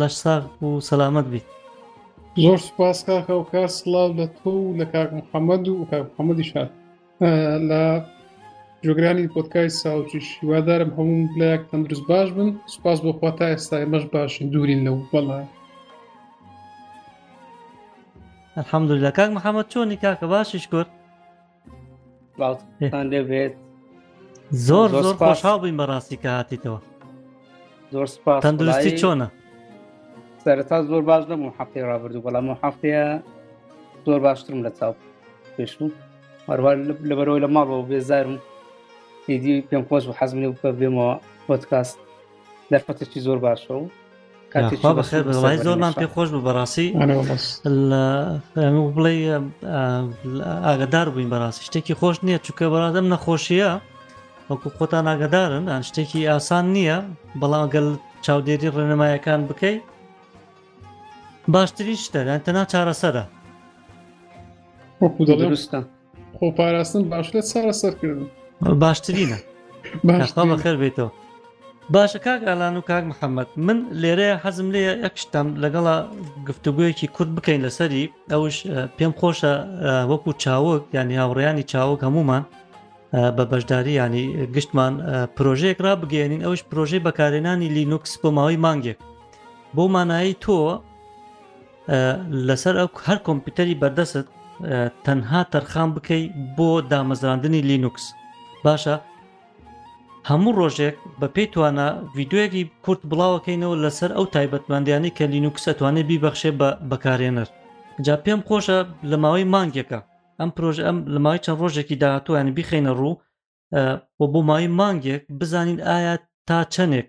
لەش ساغ و سەلامەت بیت زۆر سوپاس کاکە و کار سلااو لە تۆ و لە کاک محەممەد و کاک محەممەدی شار لە جۆگرانی پۆتکای ساوچی شیوادارم هەموو لایەک تەندروست باش بن سوپاس بۆ خوا تا ئێستا ئێمەش باشین دوورین لەو بەڵە الحمدلله کاک محەممەد چۆنی کاکە باشیش کرد باوتان لێبێت زۆر زۆر خۆشحاڵ بووین بەڕاستی کە هاتیتەوە زۆر سپاس تەندروستی چۆنە سەرتا زۆر باش لەم و هەفتەی ڕابردوو بەڵام و هەفتەیە زۆر باشترم لە چاو پێشوو هەروە لەبەرەوەی لە ماڵەوە بێزارم ئیدی پێم خۆش و حەزمێ بکە بێمەوە پۆتکاست دەرفەتێکی زۆر باشە و کاتێکی بەخێر بڵای زۆرمان پێ خۆش بوو بەڕاستی بڵێ ئاگدار بووین بەڕاستی شتێکی خۆش نییە چکە بەڕادەم نەخۆشیە وەکو خۆتان ئاگدارن ئەن شتێکی ئاسان نییە بەڵام گەل چاودێری ڕێنمایەکان بکەیت باشترین شتەدان تەنا چارەسەرە وەکو دەستە خۆ پاراستن باش لە چارە سەرکردن باشترینە بەخێر بێتەوە باشە کاک ئالان و کاک محەممەد من لێرەیە حەزم لێ یەکشتم لەگەڵا گفتوگویەکی کورد بکەین لەسەری ئەوش پێم خۆشە وەکو چاوک ینی هاوڕیانی چاوک هەمومان بە بەشداری ینی گشتمان پرۆژەیەک را بگەێنین ئەوش پرۆژەی بەکارێنانی لینوکس بۆ ماوەی مانگێک بۆ مانایی تۆ لەسەر هەر کۆمپیوتەری بەردەست تەنها تەرخان بکەی بۆ دامەزراندنی لینوکس باشە هەموو ڕۆژێک بە پێی توانە ڤیددیوەکی کورت بڵاوەکەینەوە لەسەر ئەو تایبەتمەندیانی کە لینوکس ئەتوانێت بیبەخشێ بە بەکارێنەر جا پێم خۆشە لە ماوەی مانگێکە ئەم پرۆژ ئەم لە ماوەی چەند ڕۆژێکی داهاتوانی بیخینە ڕوو و بۆ ماوەی مانگێک بزانین ئایا تا چەندێک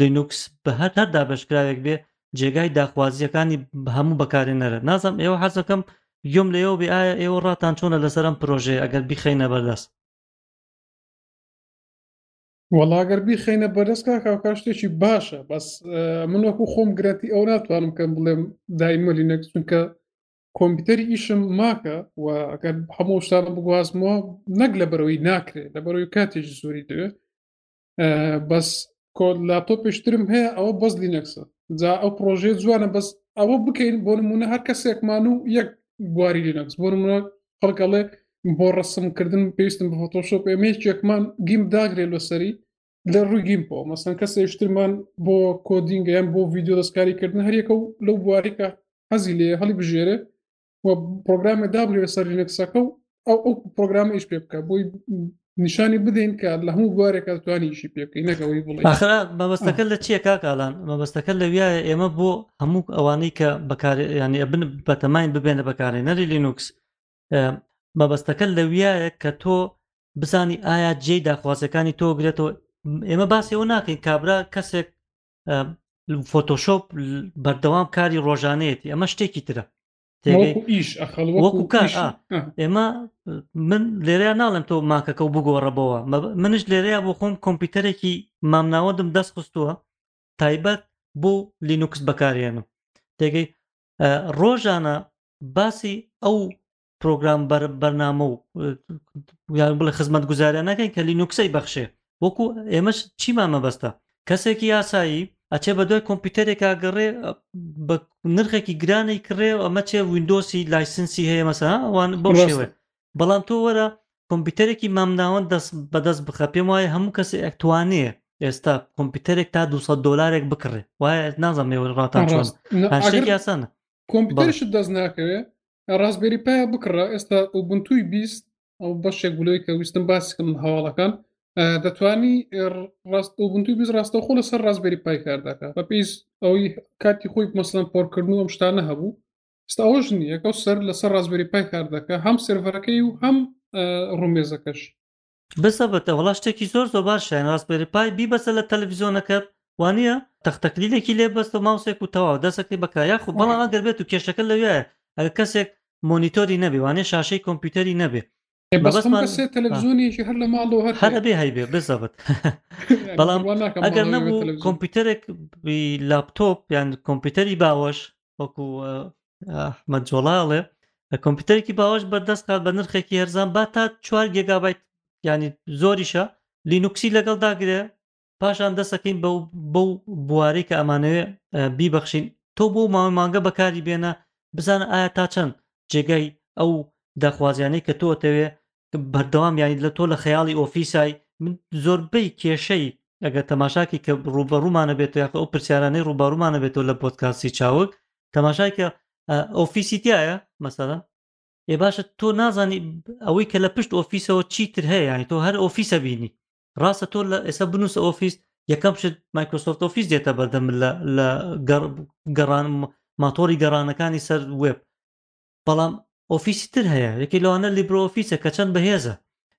لینوکس بە هەر هەر دابشکراوێک بێ جێگای داخوازیەکانی هەموو بەکارێنەرە نازم ئێوە حەزەکەم گوم لە ئێوە بێ ئایا ئێوە ڕاتان چۆنە لەسەر ئەم پرۆژێ ئەگەر بیخینە بەردەست وەڵاگەر بیخینە بەرەست کا کاکە شتێکی باشە بەس من وەکو خۆم گرەتی ئەو ناتوانم کەم بڵێم دایمە لینەکس چونکە کۆمپیوتەری ئیشم ماکە و ئەگەر هەموو شتانە بگوازمەوە نەک لە بەرەوەی ناکرێت لە بەرەوەی کاتێکی زۆری دەوێت بەس کۆد لاپتۆپشترم هەیە ئەوە بەس لینەکسە جا ئەو پرۆژێ جوانە بەس ئەوە بکەین بۆ نمونە هەر کەسێکمان و یەک بواری لینەکس بۆ نمونە خەڵکەڵێ بۆ ڕسمکردن پێویستم بە فۆتۆشۆپ ئێمەیەکێکمان گیم داگرێت لەسەری لە ڕووی گیم بۆ مەسەن کەسێشترمان بۆ کۆدینگەیان بۆ ڤیددیو دەستکاریکردن هەریەکە و لەو بوارێکە حەزی لێ هەڵی بژێرێ پرۆگرامە دابگرێت سەر لینکسەکە و ئەو ئەو پرۆگرامە ئیش پێ بکە بۆی نیشانی بدەین کە لە هەموو بوارێکە توانیشی پێکەی نەگەوەی بڵێ ئاخرا مەبەستەکە لە چیە کاکالان مەبەستەکە لە وایە ئێمە بۆ هەموو ئەوانەی کە بەکار ینی ئەبن بەتەماین ببێنە بەکارێ نەری لینوکس مەبەستەکە لە وایە کە تۆ بزانی ئایا جێی داخوازەکانی تۆگرێتەوە ئێمە باسیەوە ناکەین کابرا کەسێک فۆتۆشۆپ بەردەوام کاری ڕۆژانەیەتی ئەمە شتێکی ترە ئێمە من لێرە ناڵێم تۆ ماکەکە و بگۆڕەبەوە منش لێرەیە بۆ خۆم کۆمپیوتەرێکی مامناوەندم دەست خستووە تایبەت بۆ لینوکس بەکارێنم تێگەی ڕۆژانە باسی ئەو پرۆگرام بەرنامە و بڵێ خزمەت گوزارە نەکەین کە لینوکسەی بەخشێ وەکو ئێمەش چیمان مەبەستە کەسێکی یاسایی ئەچێ بە دوای کۆمپیوتەرێکا گەڕێ بە نرخێکی گرانی کڕێ ئەمە چێ وینندۆسی لایسنسی هەیە مەسا ئەوان بۆ شێوێ بەڵام تۆ وەرە کۆمپیوتەرێکی مامناوەند دەست بەدەست بخە پێم وایە هەموو کەس ئەکتوانەیە ئێستا کۆمپیوتەرێک تا 200 دلارێک بکڕێ وایە نازانێ ڕاتان چۆن یاسانە کۆمپیوتەرش دەست ناکەوێت ڕاسبێری پای بکڕە ئێستا ئۆبنتوی بیست ئەو بەشێک بلوی کە ویستم باسکم هەواڵەکان دەتوانی ڕاست ئۆبنتوی بیست ڕاستە خۆ لەسەر ڕاسبێری پای کار دەکات بە پێیس ئەوی کاتی خۆی مەسەن پۆرکردن و ئەم شتانە هەبوو ئستا ئەوش نییەکە سەر لەسەر ڕاسبێری پای کار دەکە هەم سرڤەرەکەی و هەم ڕومێزەکەش بەسە بەتە وەڵا شتێکی زۆر زۆبار شایەنە ڕاست بێری پای بیبەسە لە تەلەفیزۆنەکەت وانیە تەختەکلیلێکی لێ بەستە ماوسێک و تەواو دەسەکەی بەکە یاخو بەڵام ئەگەر بێت و کێشەکە لەوێ ئەگە کەسێک مۆنیتۆری نەبێ وانێ شاشەی کۆمپیوتەری نەبێ هەرەبێ هەیبێ بزەبت بەڵام ئەگەر نەبوو کۆمپیوتەرێک لاپتۆپ یان کۆمپیوتەری باوەش وەکو ئەحمەد جۆڵا ئەڵێ کۆمپیوتەرێکی باوەش بەردەستات بە نرخێکی هەرزان با تا 4 گێگابایت ینی زۆریشە لینوکسی لەگەڵ داگرێ پاشان دەسەکەین بە بەو بوارەی کە ئەمانەوێ بیبەخشین تۆ بۆ ماوەی مانگە بەکاری بێنە بزانە ئایا تا چەند جێگای ئەو داخوازیانەی کە تۆتەوێ بەردەوام یانی لە تۆ لە خەیاڵی ئۆفیسای من زۆربەی کێشەی ئەگەر تەماشاکی کە ڕوبەڕوومانە بێت یاخ ئەو پرسیارانەی ڕوبارومانە بێتەوە لە پۆتکاسی چاوک تەماشاکە ئۆفیسیتیایە مەسەرە ێ باشە تۆ نازانی ئەوەی کە لە پشت ئۆفیسەوە چیتر هەیە یانی تۆ هەر ئۆفیسە بینی ڕاستە تۆ لە ئێستا بنووسە ئۆفیس یەکەم شت مایکرۆسۆفت ئۆفیس دێتە بەردەم لە گەڕان ماتۆری گەڕانەکانی سەر وێب بەڵام ئۆفیسی تر هەیە یەکێک لەوانە لیبرۆ ئۆفیسە کە چەند بەهێزە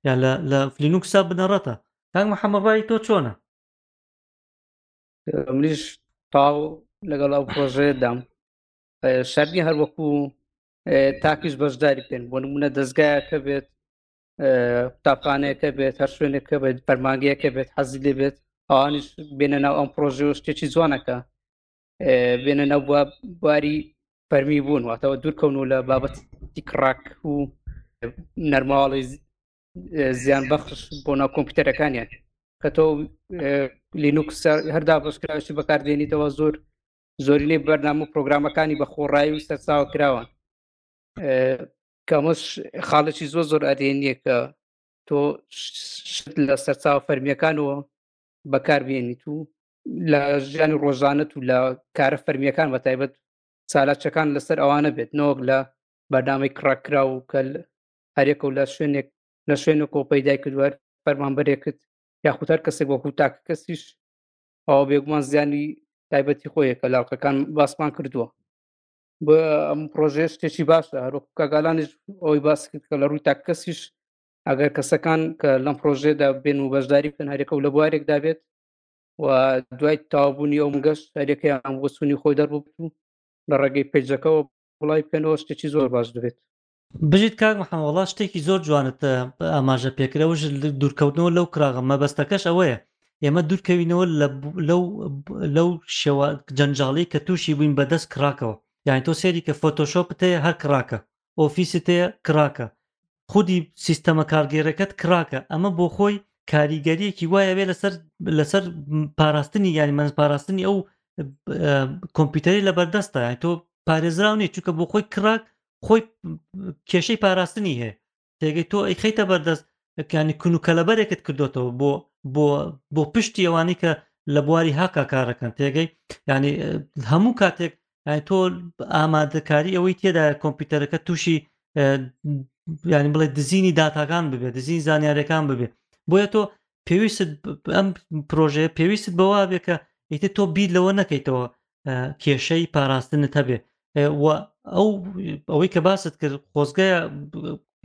یان لە لە فلینوکسا بنەڕەتە کاک محەممەد ڕای تۆ چۆنە منیش تاو لەگەڵ ئەو پرۆژەیەدام شەرنی هەر وەکو تاکیش بەشداری بکەن بۆ نمونە دەستگایەکە بێت قوتابخانەیەەکە بێت هەر شوێنێکە بێت پەرمانگەیەکە بێت حەزی لێ بێت ئەوانیش بێنە ناو ئەم پرۆژەوە شتێکی جوانەکە بێنە ناو بواری فەرمی بوون واتەوە دوورکەون و لە بابەتی کڕاک و نەرماڵی زیان بەخش بۆ ناو کۆمپیوتەرەکانیان کە تۆ لینوکس هەردا بەشکراوی بەکاردێنیتەوە زۆر زۆرینەی بەرنامە و پرۆگرامەکانی بە خۆڕایی و سەرساوە کراوە کەمەش خاڵێکی زۆر زۆر ئەرێنیە کە تۆ لە سەرچاو فەرمیەکانەوە بەکاربیێنیت و لە ژیانی ڕۆژانەت و لە کارە فەرمیەکان بە تایبەت سالاچەکان لەسەر ئەوانە بێت نۆک لە بەردامەی کڕکرا و کە هەرێکە و لە شوێنێک لە شوێن و کۆپەیدای کردوەر فەرمانبەرێکت یاخود هەر کەسێک بۆ هوتاک کەسیش ئەوە بێگومان زیانی تایبەتی خۆیە کە لاڵقەکان باسمان کردووە بە ئەم پرۆژێ شتێکی باشە هەروک کاگالانیش ئەوی باسی کرد کە لە ڕووی تاک کەسیش ئەگەر کەسەکان کە لەم پرۆژێدا بێن و بەشداری بکەن هەرێکە و لە بوارێکدا بێت و دوای تاوبوونی ئەو مگەست هەرێکەیان بۆ سونی خۆی دەرببت و لە ڕێگەی پێجەکەەوە بڵای بکەنەوە شتێکی زۆر باش دەبێت بژیت کاک محەمەڵا شتێکی زۆر جوانت ئاماژە پێکرەوە دوورکەوتنەوە لەو کراغە مەبەستەکەش ئەوەیە ئێمە دوورکەوینەوە لەو شێوە جەنجاڵی کە تووشی بووین بەدەست کراکەوە یان تۆ سێری کە فۆتۆشۆپت هەیە هەر کراکە ئۆفیست هەیە کڕاکە خودی سیستەمە کارگێرەکەت کڕاکە ئەمە بۆ خۆی کاریگەریەکی وایە بێ لەسەر لەسەر پاراستنی یاری من پاراستنی ئەو کۆمپیوتەری لە بەردەستە تۆ پارێزراو نیە چونکە بۆ خۆی کراک خۆی کێشەی پاراستنی هەیە تێگەی تۆ ئەی خیتە بەردەست کانی کون و کەلەبەرێکت کردوێتەوە بۆ بۆ بۆ پشتی ئەوانی کە لە بواری هاکا کارەکەن تێگەی ینی هەموو کاتێک تۆ ئامادەکاری ئەوەی تێدا کۆمپیوتەرەکە تووشی ینی بڵێ دزینی داتاکان ببێت دزین زانیارەکان ببێت بۆیە تۆ پێویست ئەم پرۆژەیە پێویست بەوا بێ کە ئیتر تۆ بیر لەوە نەکەیتەوە کێشەی پاراستنت هەبێ و ئەو ئەوەی کە باست کرد خۆزگە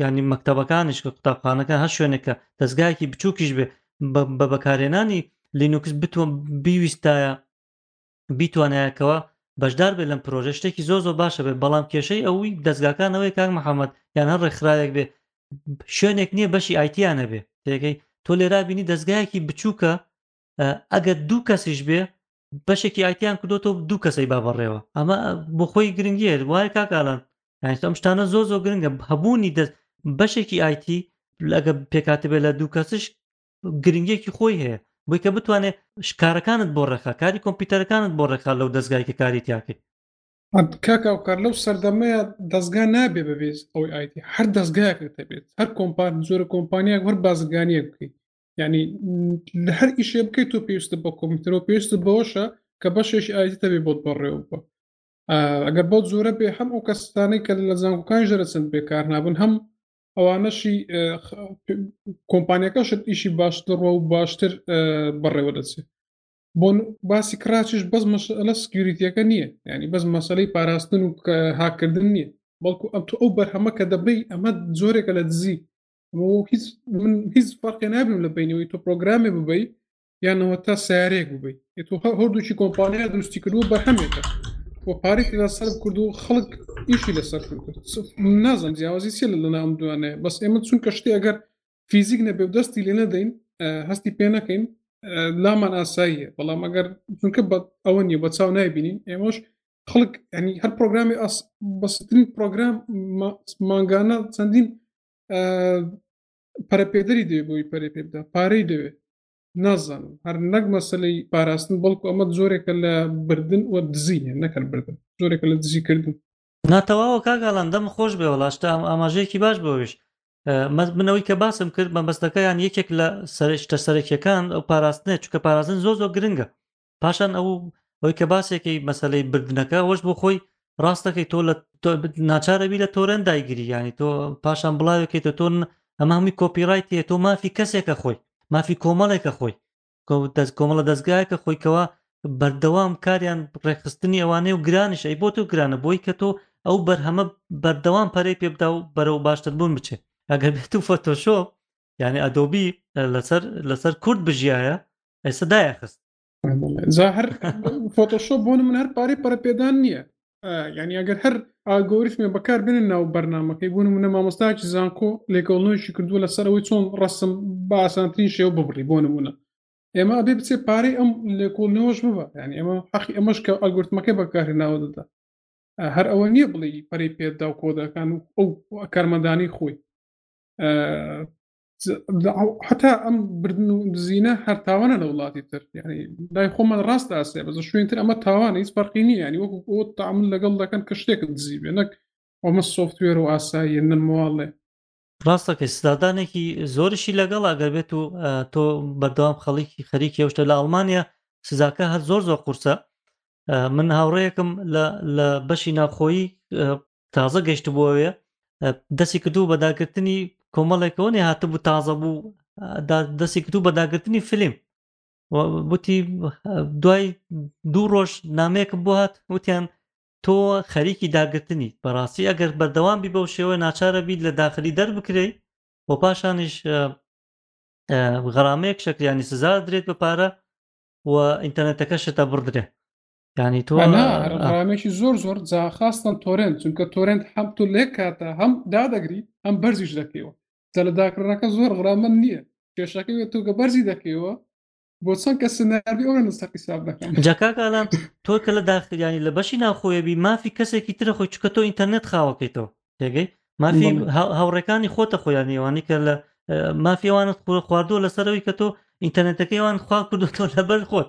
ینی مەکتتەبەکانش کە قوتابخانەکە هە شوێنێکە دەستگایەکی بچووکیش بێ بە بەکارێنانی لینوکس بتوە بیویستایە بیتوانایەکەوە بەشدار بێت لەم پرۆژە شتێکی زۆر زۆر باشە بێت بەڵام کێشەی ئەوی دەستگاکان ئەوەیە کاک محەممەد یان هەر ڕێکخراوێک بێ شوێنێک نییە بەشی ئایتیانە بێ تێگەی تۆ لێرا بینی دەستگایەکی بچووکە ئەگەر دوو کەسیش بێ بەشێکی ئایتیان کردوەوە دوو کەسەی با بەڕێوە ئەمە بۆ خۆی گرنگیە وایە کاکالان ئەم شتانە زۆر زۆر گرنگە هەبوونی دەست بەشێکی ئایتی لەگە پێکاتبێت لە دوو کەسش گرنگیەکی خۆی هەیە بۆی کە بتوانێت شکارەکانت بۆ ڕێکا کاری کۆمپیوتەرەکانت بۆ ڕێکا لەو دەستگای کە کاری تیاکەیت کاک ئەوکار لەو سەردەمەیە دەستگا نابێ بەبێت ئەوی ئایتی هەر دەستگایەکت دەبێت هەر کۆمپان زۆرە کۆمپانیایەک هەر بازرگانیە بکەیت ینی لە هەر ئیشێ بکەیت تۆ پێویستە بە کۆمپیوتەرەوە پێویستە بەوەشە کە بەشێش ئایتی تەبێ بۆت بەڕێوە بە ئەگەر بۆ زۆرە بێ هەم ئەو کەستانەی کە لە زانکۆکان ژەرەچەند بێکار نابن هەم ئەوانەشی کۆمپانیەکەشت ئیشی باش دەڕوە و باشتر بەڕێوە دەچێت بۆ باسی کراچش بەس مەشلە سکیوریتیەکە نییە ینی بەس مەسلەی پاراستن و هاکردن نییە بەڵکو ئەم تو ئەو بەرهەمە کە دەبی ئەمە زۆرێکە لە دزی هیچ من هیچ فەرقی نابم لە بینەوەی تۆ پرۆگرامی ببی یانەوە تا سیارێک ببی تۆ هەردووکی کۆمپانیا دروستی کردو بەرهەمێکە و پارێک لە سەرف کرد و خەڵک ئیشی لە سەرف کرد نازم جیاوازی سێ لە لەناام دوانێ بەس ئێمە چون کە شتێ ئەگەر فیزیک نەبێ و دەستی لێ نەدەین هەستی پێ نەکەین لامان ئاساییە بەڵام ئەگەر چونکە بە ئەوە نیە بە چاو نایبینین ئێمەش خەڵک ینی هەر پرۆگرامی ئەس بەسترین پرۆگرام مانگانە چەندین پەرەپێدەری دەوێت بۆی پەرەی پێ بدا پارەی دەوێت نازانم هەر نەک مەسلەی پاراستن بەڵکو ئەمە زۆرێکە لە بردن و دزینە نەکەن بردن زۆرێکە لە دزی کردن ناتەواوە کاگالان دەم خۆش بێ وڵاشتا ئەم ئاماژەیەکی باش بۆویش منەوەی کە باسم کرد مەبەستەکەیان یەکێک لە سەرشتە سەرەکیەکان ئەو پاراستنێت چکە پارازن زۆ زۆ گرنگە پاشان ئەو ئەوەی کە باسێکی مەسلەی بردنەکە وەش بۆ خۆی ڕاستەکەی تۆ لە ناچارەبی لە تۆرێن دایگیری ینی تۆ پاشان بڵاوێکێتە تۆن ئەمە هەمی کۆپیڕای تێ تۆ مافی کەسێکە خۆی مافی کۆمەڵێکە خۆی دەست کۆمەڵە دەستگایەکە خۆی کەەوە بەردەوام کاریان ڕێکخستنی ئەوانەیە و گرانیش ئەی بۆ تۆ گرانە بۆی کە تۆ ئەو بەرهەمە بەردەوام پەرەی پێبدا و بەرەو باشتربوون بچێت ئەگەر بێت و فەتۆشۆ یعنی ئەدۆبی لەسەر لەسەر کورد بژایە ئێستا دایخست هەر فۆتۆشۆ بۆ من هەر پارەی پەرپێدان نییە یعنی ئەگەر هەر ئاگۆریسمێ بەکار بێنن ناو بەرنمەکەی بوون منە مامۆستاکی زانکۆ لێکەڵنەوەیشی کردووە لەسەر ئەوەی چۆن ڕسم باسانترین شێوە ببڕی بۆ نمونە ئێمە ئەبێ بچێ پارەی ئەم لێکۆڵنەوەش ببە یعنی ئەمە حەقی ئەمەش کە ئەگورتمەکە بەکاری ناوە دەدا هەر ئەوە نییە بڵێ پەری پێدا و کۆدەکان و ئەو کارمەدانی خۆی حتا ئەم بردن و دزینە هەر تاوانە لە وڵاتی تر یعنی لای خۆمان ڕاست ئاسێ بەزە شوێنتر ئەمە تاوانە هیچ فەرقی نیە ینی وەکو ئەو تامل لەگەڵ دەکەن کە شتێکت دزی بێ نەک ئەمە سوفتوێر و ئاساییە نەماڵێ ڕاستەکەی سزادانێکی زۆرشی لەگەڵ ئەگەر بێت و تۆ بەردەوام خەڵکی خەریکی هێشتە لە ئەڵمانیا سزاکە هەر زۆر زۆر قورسە من هاوڕەیەکم لە بەشی ناوخۆیی تازە گەشتبووەوێ دەستی کردو بەداگرتنی کۆمەڵێکەوەنی هاتبوو تازە بوو دەستی کردو بەداگرتنی فیلم وتی دوای دوو ڕۆژ نامەیەکم بۆ هات وتیان تۆ خەریکی داگرتنی بەڕاستی ئەگەر بەردەوام بی بەو شێوە ناچارە بیت لە داخلی دەربکرێی و پاشانیش غرامەیەک شکریانی سزا درێت بە پارە و ئینتەرنێتەکە شتە بڕدرێ ینی تۆ ڕامێکی زۆر زۆر جاخواستن تۆرێن چونکە تۆرێن هەم تۆ لێک کاتە هەم دادەگری ئەم بەرزیش دەکەیەوە جا لە داکردنەکە زۆر ڕامن نییە کێشەکە بێت تۆگە بەرزی دەکەیەوە بۆ چەند کە سناردی ئەوە لەسەر حیساب دەکەن جاکاکالام تۆ کە لە داخیانی لە بەشی ناوخۆیەبی مافی کەسێکی ترە خۆی چکە تۆ ئینتەرنێت خاوەکەیتەوە تێگەی مافی هاوڕێکانی خۆتە خۆیان ئێوانی کە لە مافیوانت خواردووە لەسەرەوەی کە تۆ ئینتەرنێتەکەیوان خوا کردو تۆ لەبەر خۆت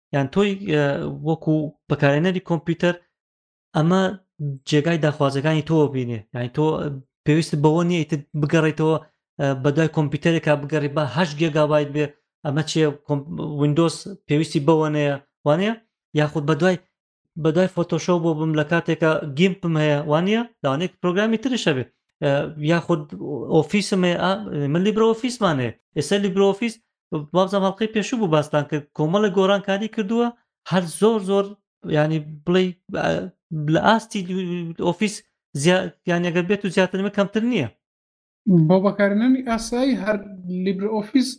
یان تۆی وەکو بەکارێنەری کۆمپیوتەر ئەمە جێگای داخوازەکانی تۆ بینێ یانی تۆ پێویست بەوە نیە ئیتر بگەڕێتەوە بەدای کۆمپیوتەرێکا بگەڕی بە هەش گێگابایت بێ ئەمە چیە وینندۆس پێویستی بەوەنەیە وانەیە یاخود بەدوای بەدوای فۆتۆشۆ بۆ بم لە کاتێکە گیمپم هەیە وانە داوانێک پرۆگرامی ترش هەبێت یاخود ئۆفیسم هەیە من لیبرە ئۆفیسمان هەیە ئێستا لیبرە ئۆفیس بابزان هەڵلقی پێشوو بوو باستان کرد کۆمەڵە گۆڕانکاری کردووە هەر زۆر زۆر ینی بڵێ لە ئاستی ئۆفیس یانەگەر بێت و زیاترمە کەمتر نییە بۆ بەکارێنانی ئاسایی هەر لیبرە ئۆفیس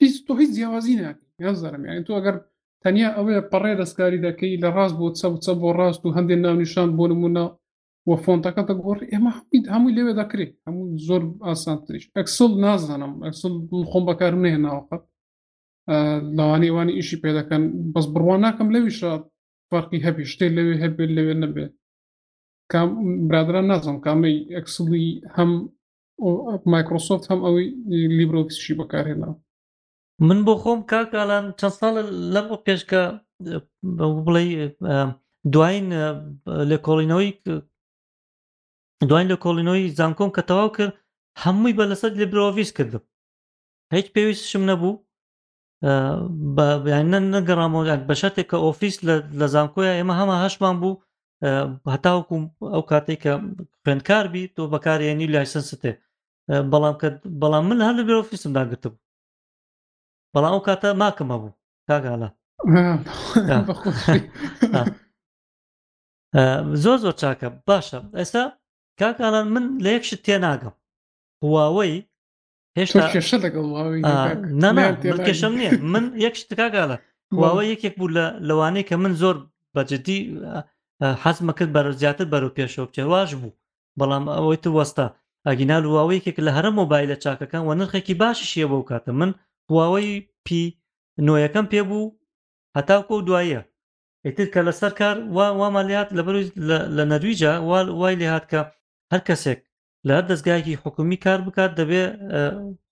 هیچ تۆ هیچ جیاوازی ناکەی یان زەرم یان تۆ ئەگەر تەنیا ئەوەیە پەڕێ دەستکاری دەکەی لە ڕاست بۆ چە چە بۆ ڕاست و هەندێک ناونیشان بۆ نمونە و فۆنتەکە دەگۆڕ ئێمە هەمووی هەمووی لەوێ دەکرێت هەموو زۆر ئاسانتریش ئەکسڵ نازانم ئەکسڵ خۆم بەکارم نێناوەقەت لەوانی ئەوانی ئیشی پێ دەکەن بەس بڕوان ناکەم لەویشە فەرقی هەبی شتێک لەوێ هەبێت لەوێ نەبێت برادران نازم کامەی ئەکسڵی هەم مایکرۆسۆفت هەم ئەوەی لیبرۆکسشی بەکارهێنا من بۆ خۆم کاکالان چەند ساڵ لەم بۆ پێشکە بڵێ دوایین لە کۆڵینەوەی دوای لە کۆڵینەوەی زانکۆم کە تەواو کرد هەمووی بە لەسەر لە برۆڤیس کردم هیچ پێویستشم نەبوو نەگەڕامەوە بە شەتێک کە ئۆفیس لە زانکۆیە ئێمە هەمە هەشمان بوو هەتاوەکو ئەو کاتێک کە خوێندکار بی تۆ بەکارێنی لایسن ستێ بەڵام کە بەڵام من هەر لەبێ ئۆفیسم داگرت بوو بەڵام ئەو کاتە ماکم هەبوو کاگالە زۆر زۆر چاکە باشە ئێستا کاکانان من لە یەک شت تێناگەم هواوەی هێشتا کێشە لەگەڵ کێشم نییە من یەک شتکگالە واوە یەکێک بوو لە لەوانەیە کە من زۆر بەجددی حەزمە کرد بەرە زیاتر بەرەو پێشەوە بچێ واش بوو بەڵام ئەوەی تو وەستا ئەگینال واوە یەکێک لە هەرە مۆبایلە چاکەکان وە نرخێکی باشی شیە بەو کاتە من هواوەی پی نۆیەکەم پێ بوو هەتاکۆ دوایە ئیتر کە لەسەر کار وامان لات لەبەر لە نەرویجا وای لێهات کە هەر کەسێک لە هەر دەستگایەکی حکومی کار بکات دەبێ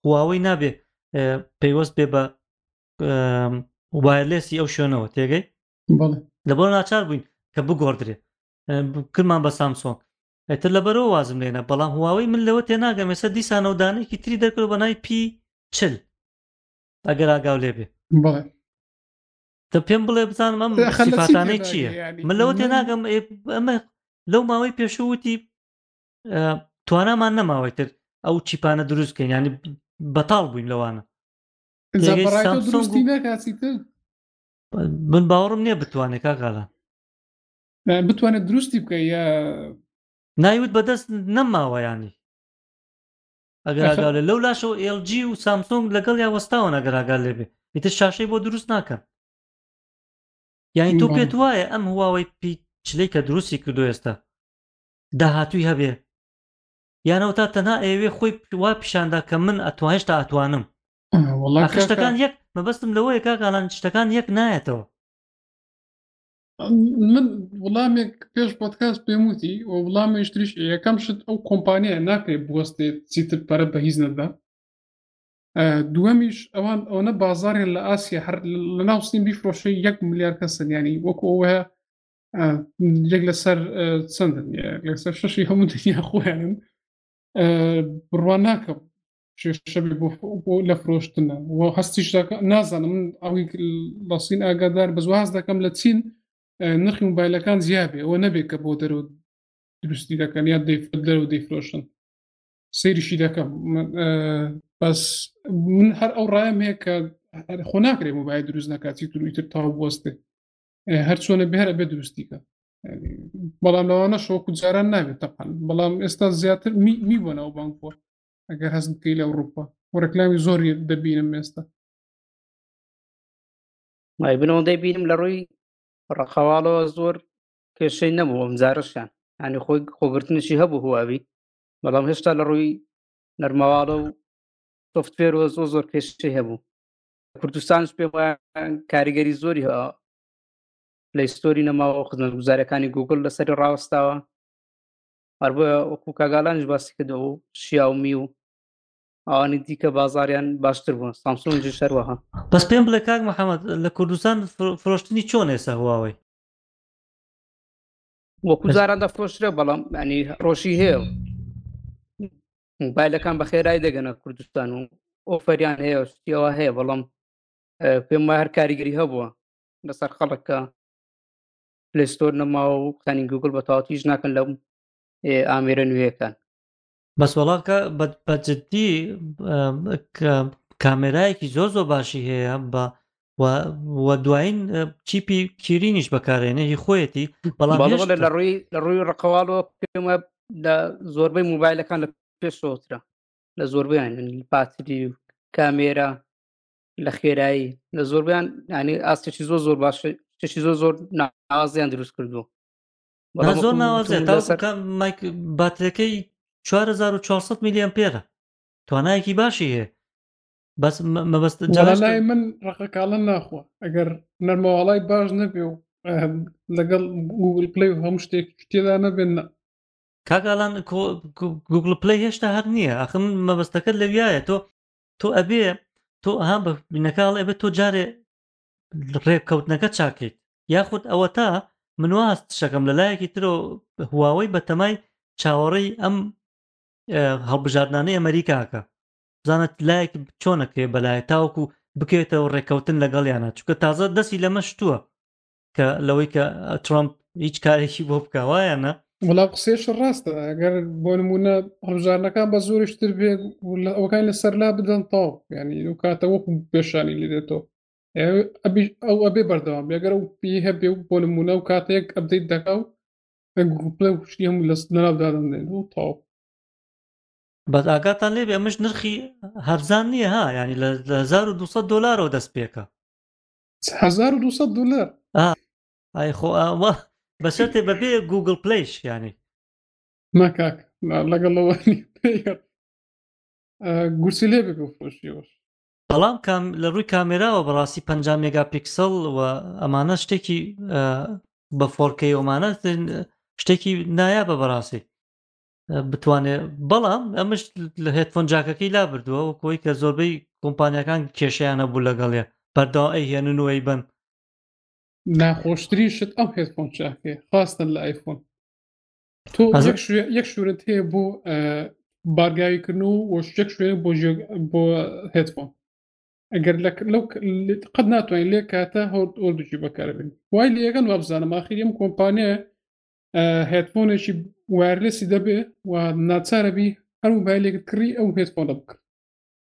هواوەی نابێ پەیوەست بێ بە وایلێسی ئەو شوێنەوە تێگەی لەبەر ناچار بووین کە بگۆدرێ کرمان بە سامسۆنگ ئەتر لەبەرەوە وازم لێنە بەڵام هواوەی من لەوە تێناگەم ێستا دیسانەودانێکی تری دەکرد بە نای پی چل ئەگەر ئاگاو لێ بێ دە پێم بڵێ بزانم ئەم سیفاتانەی چییە من لەوە تێناگەم ئەمە لەو ماوەی پێشووتی توانامان نەماوەی تر ئەو چیپانە دروست بکەین ینی بەتاڵ بووین لەوانە من باوەڕم نییە بتوانێت کاکالا بتوانێت دروستی بکە یا نایوت بەدەست نەماوەیانی ئەگەراگا لە لەو لاشەوە LG و سامسۆنگ لەگەڵ یا وەستاوە نەگەراگا لێبێ ئیتر شاشەی بۆ دروست ناکەن یعنی تۆ پێت وایە ئەم هواوەی پی چلەی کە دروستی کردو ئێستا داهاتووی هەبێ یان ئەوتا تەنها ئەیەوێ خۆی وا پیشاندا کە من ئەتوان هێشتا ئەتوانم وڵا آخر کاکە شتەکان یەک مەبەستم لەوەیە کاکالان شتەکان یەک نایەتەوە من وڵامێک پێش پۆتکاس پێم وتی و وڵامێش تریش یەکەم شت ئەو کۆمپانیای ناکرێ بوەستێت چیتر پەرە بە هیچ نەدا دووەمیش ئەوان ئەوەنە بازاریان لە ئاسیا هەر لە ناو سین بیفرۆشەی یەک ملیار کەسن ینی وەکو ئەوەیە یەک لەسەر چەند لەسەر شەشی هەموو دنیا خۆیانن بڕوان ناکەم شەبێ بۆ لە فرۆشتنە و هەستیش نازانم من ئەوی لەسین ئاگادار بە زواز دەکەم لە چین نرخی موبایلەکان زیابێ ئەوە نەبێت کە بۆ دەرەوە دروستی دەکەن یا دەرەوە دەیفرۆشن سەیریشی دەکەم بەس من هەر ئەو ڕایم هەیە کە خۆ ناکرێت موبایل دروست نکاتی ترویتر تاو بستێ هەر چۆنە بێ هەر ئەبێ دروستی کە بەڵام لەوانە شۆک و جاران نابێت تەقان بەڵام ئێستا زیاتر می بۆ ناو بانک بووە ئەگەر هەست بکەی لە ئەوروپا و ڕێکلامی زۆری دەبینم ئێستا مای بنەوە دەبینم لە ڕووی ڕقەواڵەوە زۆر کێشەی نەبوو ئەم جارشیان ینی خۆی خۆگرتنشی هەبوو هواوی بەڵام هێشتا لە ڕووی نەرمەواڵە و سوفتێرەوە زۆ زۆر کێشتی هەبوو کوردستان پێ کاریگەری زۆری هەوە لە هیستۆری نەماوە خزمەت گوزارەکانی گوگل لەسەری ڕاوەستاوە هەر بۆ وەکو کاگالانش باسی کردەوە و شیاومی و ئەوانی دیکە بازاریان باشتر بوون سامسۆنجی شەروەها بەس پێم بڵێ کاک محەممەد لە کوردستان فرۆشتنی چۆن ئێستا هواوەی وەکو جاران دەفرۆشرە بەڵام ینی ڕۆژی هەیە موبایلەکان بە خێرای دەگەنە کوردستان و ئۆفەریان هەیە سیەوە هەیە بەڵام پێم وای هەر کاریگەری هەبووە لەسەر خەڵکە پلستۆر نەما و خانی گوگل بە تاوتیش ناکەن لەم ئامێرە نوێەکان بەس وڵاکە بەجددی کامێرایەکی زۆر زۆر باشی هەیە بە و و دوایین چیپی کیرینیش بەکارێنە هی خۆیەتی بەڵام لە ڕووی لە ڕووی ڕقەواڵەوە پێمە لە زۆربەی موبایلەکان لە پێشۆترە لە زۆربیان پاتری و کامێرا لە خێرایی لە زۆربیان ینی ئاستێکی زۆر زۆر باش چشی زۆر زۆر نازیان دروست کردووە زۆر ناوازێت باترەکەی 4400 میلیۆن پێرە توانایەکی باشی هەیە بەس مەبەست جارای من ڕقەکاڵە ناخۆ ئەگەر نەرمەواڵای باش نەبێ و لەگەڵ گوگل پلی و هەموو شتێک تێدا نەبێن کاگالان گوگل پلی هێشتا هەر نییە ئەخم مەبەستەکەت لەویایە تۆ تۆ ئەبێ تۆ ئەها بە بینەکەڵ ئەبێ تۆ جارێ ڕێککەوتنەکە چاکەیت یاخود ئەوە تا منواست شەکەم لە لایەکی ترۆ هواوەی بەتەمای چاوەڕی ئەم هەڵبژاردنانەی ئەمریکاکە بزانت لایەک چۆنەکەێ بەلایە تاوەکو بکەێتەوە ڕێککەوتن لەگەڵیانە چکە تازە دەستی لەمە شتووە کە لەوەی کە ترامپ هیچ کارێکی بۆ بکوایانە وڵا قسێش ڕاستە ئەگەر بۆ نمونە هەڵبژارنەکان بە زۆرشتر بێت لە ئەوکان لە سەرلا بدەن تاو ینی و کاتە وەکو پێشانی لێتەوە ئەو ئەبێ بەردەوام بێگەر و پێ هەبێ و بۆ نمونە و کاتێک ئەبدەیت دەکا و گروپە شتی هەموو لەست ناودادن و تاو بەس ئاگاتان لێ بێ ئەمەش نرخی هەرزان نییە ها ینی لە 1200 دلارەوە دەست پێکە 1200 دلار ئای خۆ ئەوە بەسەرێ بەبێ گوگل پلیش ینی ناکاک لەگەڵەوە گورسی لێ بفرۆشیەوەش بەڵام کام لە ڕووی کامێراوە بەڕاستی پ مێگا پیکسل و ئەمانە شتێکی بە فۆرکەی ئۆمانە شتێکی نایە بە بەڕاستی بتوانێت بەڵام ئەمش لە هێتفۆن جاکەکەی لابردووە و کۆی کە زۆربەی کۆمپانیەکان کێشیانە بوو لەگەڵێ بەردەوا ئەی هێنن وی بن ناخۆشتری شت ئەو هێتفۆن چاکێ خواستن لە ئایفۆن تۆ یەک شوورت هەیە بۆ بارگاویکردن و وەشتێک شوێن بۆ بۆ هێتفۆن ئەگەر لەو قەت ناتوانین لێ کاتە هەوردوجی بەکاربن وای لەگەن وابزانە ماخیریم کۆمپانیە هێتفۆنێکی وارلسی دەبێ و ناچارەبی هەر موبایلێکت کڕی ئەو هێتفۆنە بکڕ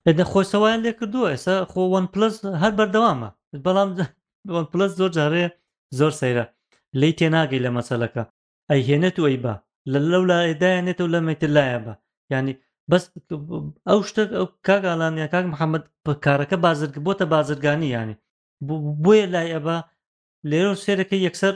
لە نەخۆشەوەیان لێ کردووە ئێستا خۆ وەن پلس هەر بەردەوامە بەڵام وەن پلس زۆر جارێ زۆر سەیرە لی تێناگەی لە مەسەلەکە ئەی هێنێت و ئەی با لە لەو لایدایانێتەوە لە مەتر لایە بە ینی بەس ئەو شتە کاگالان یا کاک محەممەد کارەکە بازرگ بۆتە بازرگانی ینی بۆیە لای ئەبا لێرە سێرەکە یەکسەر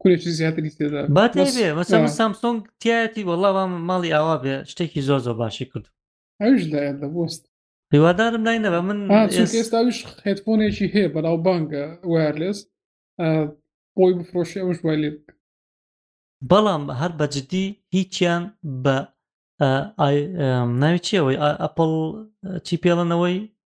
کورێکی زیاتری تێدا با تێبێ مەسەم سامسۆنگ تایەتی وەڵا ماڵی ئاوا بێ شتێکی زۆر زۆر باشی کرد ئەوش دایە دەبست هیوادارم لای نەبە من ئێستاویش هێتفۆنێکی هەیە بەناو بانگە وارلس بۆی بفرۆشی ئەوش وای لێ بکە بەڵام هەر بەجددی هیچیان بە ناوی چیەوەی ئەپل چی پێڵەنەوەی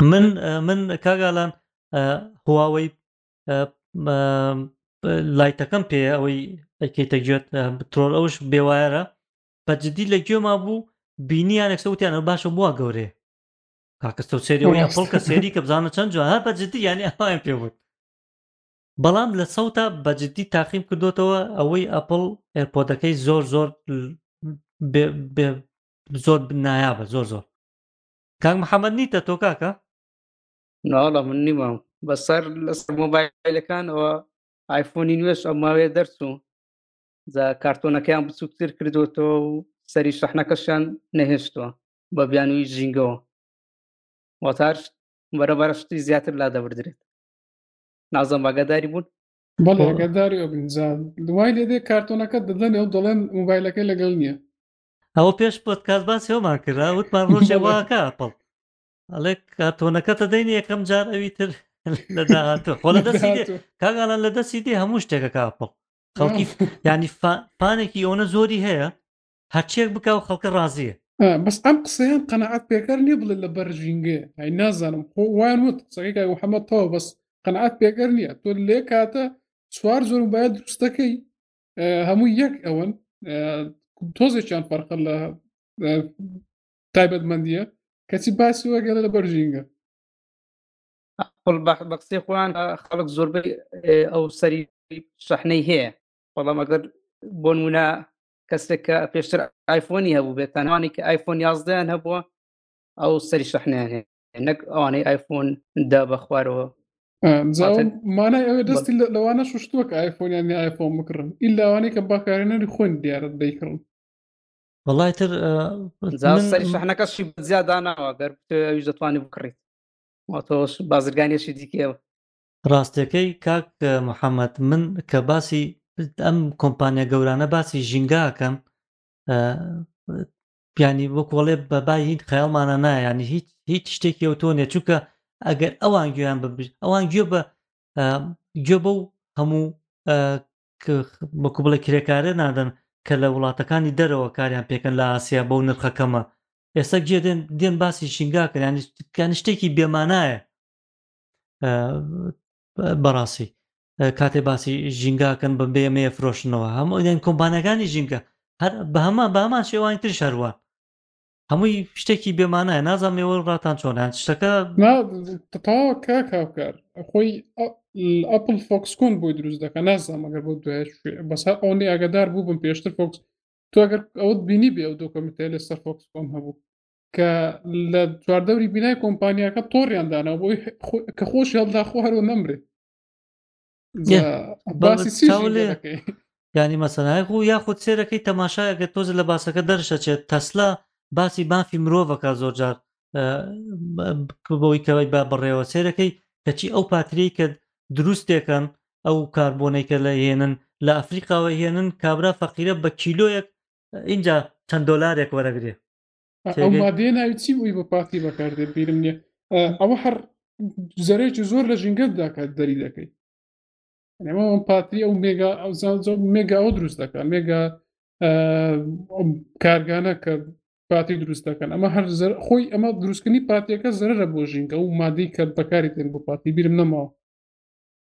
من من کاگالان هواوەی لایتەکەم پێ ئەوەی ئەکەیتە گوێت ترۆر ئەوش بێوایەرە بە جددی لە گوێما بوو بینیانێک سەوتیانە باشە بووە گەورەێ کاکەستە سێریەوەی ئەپڵ کە سێری کە بزانە چەند جوان هە بە جددی یانی ئەوان پێ بوون بەڵام لە سەوتا بە جددی تاقیم کردوتەوە ئەوەی ئەپڵ ئەرپۆدەکەی زۆر زۆر زۆر نایابە زۆر زۆر کاک محەممەد نیتە تۆ کاکە ناڵە من نیمام بەسەر لەسەر مۆبایلەکانەوە ئایفۆنی نوێش ئەم ماوێ دەرچوو جا کارتۆنەکەیان بچووکتر کردوەوە و سەری شەحنەکەشیان نەهێشتووە بە بیانوی ژینگەوە واتاش بەرەبەر شتی زیاتر لا دەبدرێت نازم باگەداری بوون بەڵێگەداری ئەوبنجان دوای لێدێ کارتۆنەکە دەدەنێ و دەڵێن موبایلەکەی لەگەڵ نییە ئەوە پێش پۆتکاس باسی ئەومان کرا وتمان ڕۆژێ واکە ئەپڵ ئەڵێ کارتۆنەکەتە دەینە یەکەم جار ئەوی تر لە داهاتوە خۆ لە دەستی دێ کاگالان لە دەستی دێ هەموو شتێکە کاپڵ خەڵکی ینی پانێکی ئەوەنە زۆری هەیە هەرچێک بکە و خەڵکە ڕازیە بەس ئەم قسەیان قەنەعات پێکەر نیە بڵێ لە بەرژینگە ئەی نازانم خۆ وان وت قسەکە وحەمە تەوە بەس قەنەعات پێکەر نیە تۆ لێ کاتە چوار زۆر باید دروستەکەی هەمووی یەک ئەوەن تۆزێکیان فەرقە لە تایبەتمەندیە کەچی باسی وەگەرە لە بەرژینگە بە قسەی خۆیان خەڵک زۆربەی ئەو سەری شەحنەی هەیە بەڵام ئەگەر بۆ نمونە کەسێک کە پێشتر ئایفۆنی هەبوو بێت تەنوانی کە ئایفۆن یازدەیان هەبووە ئەو سەری شەحنیان هەیە نەک ئەوانەی ئایفۆن دا بە خوارەوە مانای ئەوێ دەستی لەوانە شوشتووە کە ئایفۆنیان ئایفۆن بکڕن ئیلاوانەی کە باکارێنەری خوۆن دیارە دەیکڕن وڵای تر سەری شەحنەکەشی زیادا ناوە گەر ئەویش دەتوانانی بکڕیت واتۆش بازرگانیشی دیکەوە ڕاستەکەی کاک محەممەد من کە باسی ئەم کۆمپانیا گەورانە باسی ژینگاکەم پیانی وەکۆڵێ بە بای هیچ خەیاڵمانە نایانی هیچ هیچ شتێکی ئەو تۆ نێ چووکە ئەگەر ئەوان گوێیان ببژ ئەوان گوێ بە گوێ بە و هەموو بەکو بڵێ کرێکارە نادەن کە لە وڵاتەکانی دەرەوە کاریان پێکەن لە ئاسیا بەو نرخەکەمە ئێستا گوێ دێن دێن باسی شنگاکەیان شتێکی بێمانایە بەڕاستی کاتێ باسی ژینگاکەن بە بێمەیە فرۆشنەوە هەموو یان کۆمپانەکانی ژینگە هەر بە هەمە بامان شێوانی تر شەروان هەمووی شتێکی بێمانایە نازان مێوە ڕاتان چۆنان شتەکە تەواو کا کاوکار خۆی ئەپل فۆکسکۆن بۆی دروست دەکە نازان مەگەر بۆ دوای بەسا ئەوەی ئاگادار بوو بم پێشتر فۆکس تۆگەر ئەوت بینی بێ ئەو دۆکۆمیتە لەسەر فۆکسکۆن هەبوو کە لە چواردەوری بینای کۆمپانیاکە تۆڕیان دانا بۆی کە خۆش هەڵدا خۆ هەرو نەمرێ ینی مەسەنای خو یاخود سێرەکەی تەماشایەکە تۆز لە باسەکە دەرشەچێت تەسلا باسی مافی مرۆڤەکە زۆرجار بەوەی کەوەی با بڕێوە سێرەکەی کەچی ئەو پاتری کە دروستێکن ئەو کاربۆنێکە لە هێنن لە ئەفریقاوە هێنن کابرا فەقیرە بە کیلۆیەک اینجا چەند دۆلارێک وەرەگرێ ئەو مادێ ناوی چی بووی بە پارتی بەکاردێ بیرم نیە ئەوە هەر زەرێکی زۆر لە ژینگەت داکات دەری دەکەیت ئەمە پاتری ئەو مێگا ئەو مێگا ئەو دروست دەکات مێگا کارگانە کە پاتی دروست دەکەن ئەمە هەر خۆی ئەمە دروستکردنی پاتیەکە زەرە بۆ ژینگە و مادەی کە بەکاری دێن بۆ پاتی بیرم نەماوە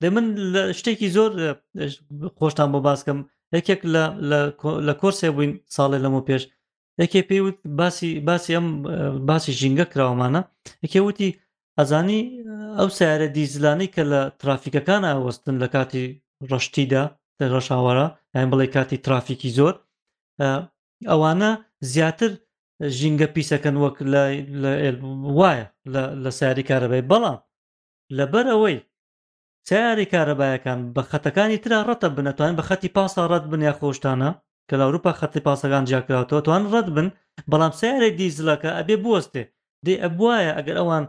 دە من شتێکی زۆر خۆشتان بۆ باسکەم یەکێک لە کۆرسێ بووین ساڵێ لەمە پێش یەکێ پێی وت باسی باسی ئەم باسی ژینگە کراوەمانە یەکێ وتی ئەزانی ئەو سیارە دیزلانی کە لە ترافیکەکان ئاوەستن لە کاتی ڕشتیدا لە ڕەشاوەرە یان بڵێ کاتی ترافیکی زۆر ئەوانە زیاتر ژینگە پیسەکەن وەک وایە لە ساری کارەبای بەڵام لەبەر ئەوەی سیارەی کارەبایەکان بە خەتەکانی ترا ڕەتە بن ئەتوانن بە خەتی پاسا ڕەت بن یاخۆ شتانە کە لە ئەوروپا خەتی پاسەکان جیا کراوەتەوە ئەتوانن ڕەت بن بەڵام سیارەی دیزلەکە ئەبێ بوەستێ دەی ئەبوایە ئەگەر ئەوان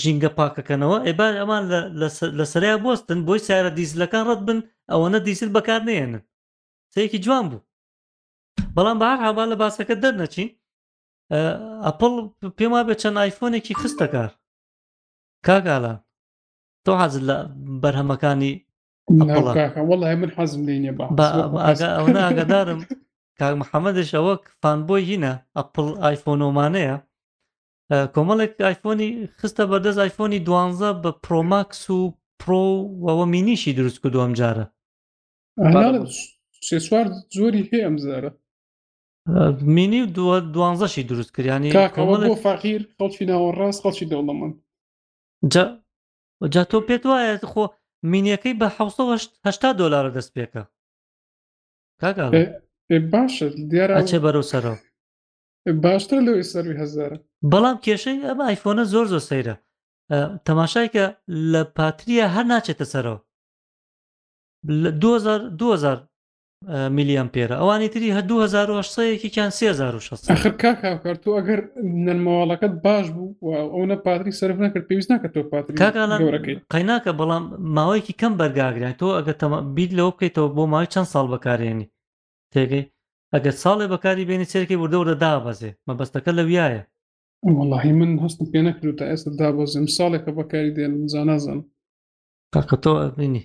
ژینگە پاکەکەنەوە ئەی با ئەمان لە لە سە- لە سەریا بوەستن بۆی سیارە دیزلەکان ڕەت بن ئەوەنە دیزل بەکار نەیەنن سەیەکی جوان بوو بەڵام بە هەر حاڵ با لە باسەکە دەرنەچین ئە، ئەپڵ پێم وابێ چەند ئایفۆنێکی خستە کار کاک ئالان تۆ حەزت لە بەرهەمەکانی وڵی من حەزم لێنێ ئاگادارم کاک محەممەدش ئەوە فان بۆی هینە ئەپل ئایفۆنۆمانەیە کۆمەڵێک ئایفۆنی خستە بەردەست ئایفۆنی دوانزە بە پرۆماکس و پرۆ وەوە مینیشی دروست کردو ئەم جارە سێ چوار زۆری هەیە ئەم زارە مینی و دووە دوانزەشی دروست کردیانی کۆمەڵێک فەقیر خەڵکی ناوەڕاست خەڵکی دەوڵەمەند جا جا تۆ پێت وایە خۆ مینیەکەی بە حوسەهشتا دلار دەست پێکە کاکە باشە دیارچێ بەرەو سەرەوە باشتر لەوەی سەروی هزارە بەڵام کێشەی ئەم ئایفۆنە زۆر زۆر سەیرە تەماشای کە لە پاتریە هەر ناچێتە سەرەوە 2000 میلی ئەمپێرە ئەوانی تری هە 2600 یەکێکیان 3600 ئەخر کاک هاوکار تۆ ئەگەر نەرمەواڵەکەت باش بوو و ئەوەنە پادری سرف نەکرد پێویست ناکە تۆ پاتری گەورەکەی قەیناکە بەڵام ماوەیەکی کەم بەرگاگران تۆ ئەگە تەمە بیت لەوە بکەیتەوە بۆ ماوەی چەند ساڵ بەکارێنی تێگەی ئەگەر ساڵێ بەکاری بێنی سێرکی وردە وردە دابەزێ مەبەستەکە لە ویایە وەڵاهی من هەستم پێ نەکرد تا ئێستا دابەزم ساڵێکە بەکاری دێنم زانازم تاقە تۆ ئەبینی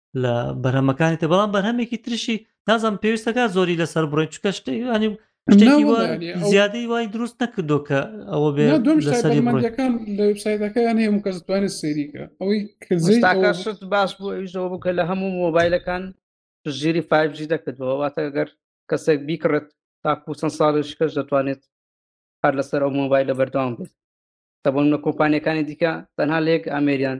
لە بەرهەمەکانی تر بەڵام بەرهەمێکی ترشی نازم پێویستەکە زۆری لەسەر بڕێن چکە شتێکانی شتێکی زیادەی وای دروست نەکردو کە ئەوە بێ دومەندەکان لە وسایتەکەیان هەیە کەس توانێت سێریکە ئەوەی کردشت باش بوو ئەویشەوە بوو کە لە هەموو مۆبایلەکان ژێری 5G دەکردەوە واتە گەر کەسێک بیکڕێت تاکو چەند ساڵی شکەش دەتوانێت هەر لەسەر ئەو مۆبایل لە بەردەوام بێت دەبوون لە کۆمپانیەکانی دیکە تەنها لێک ئامریان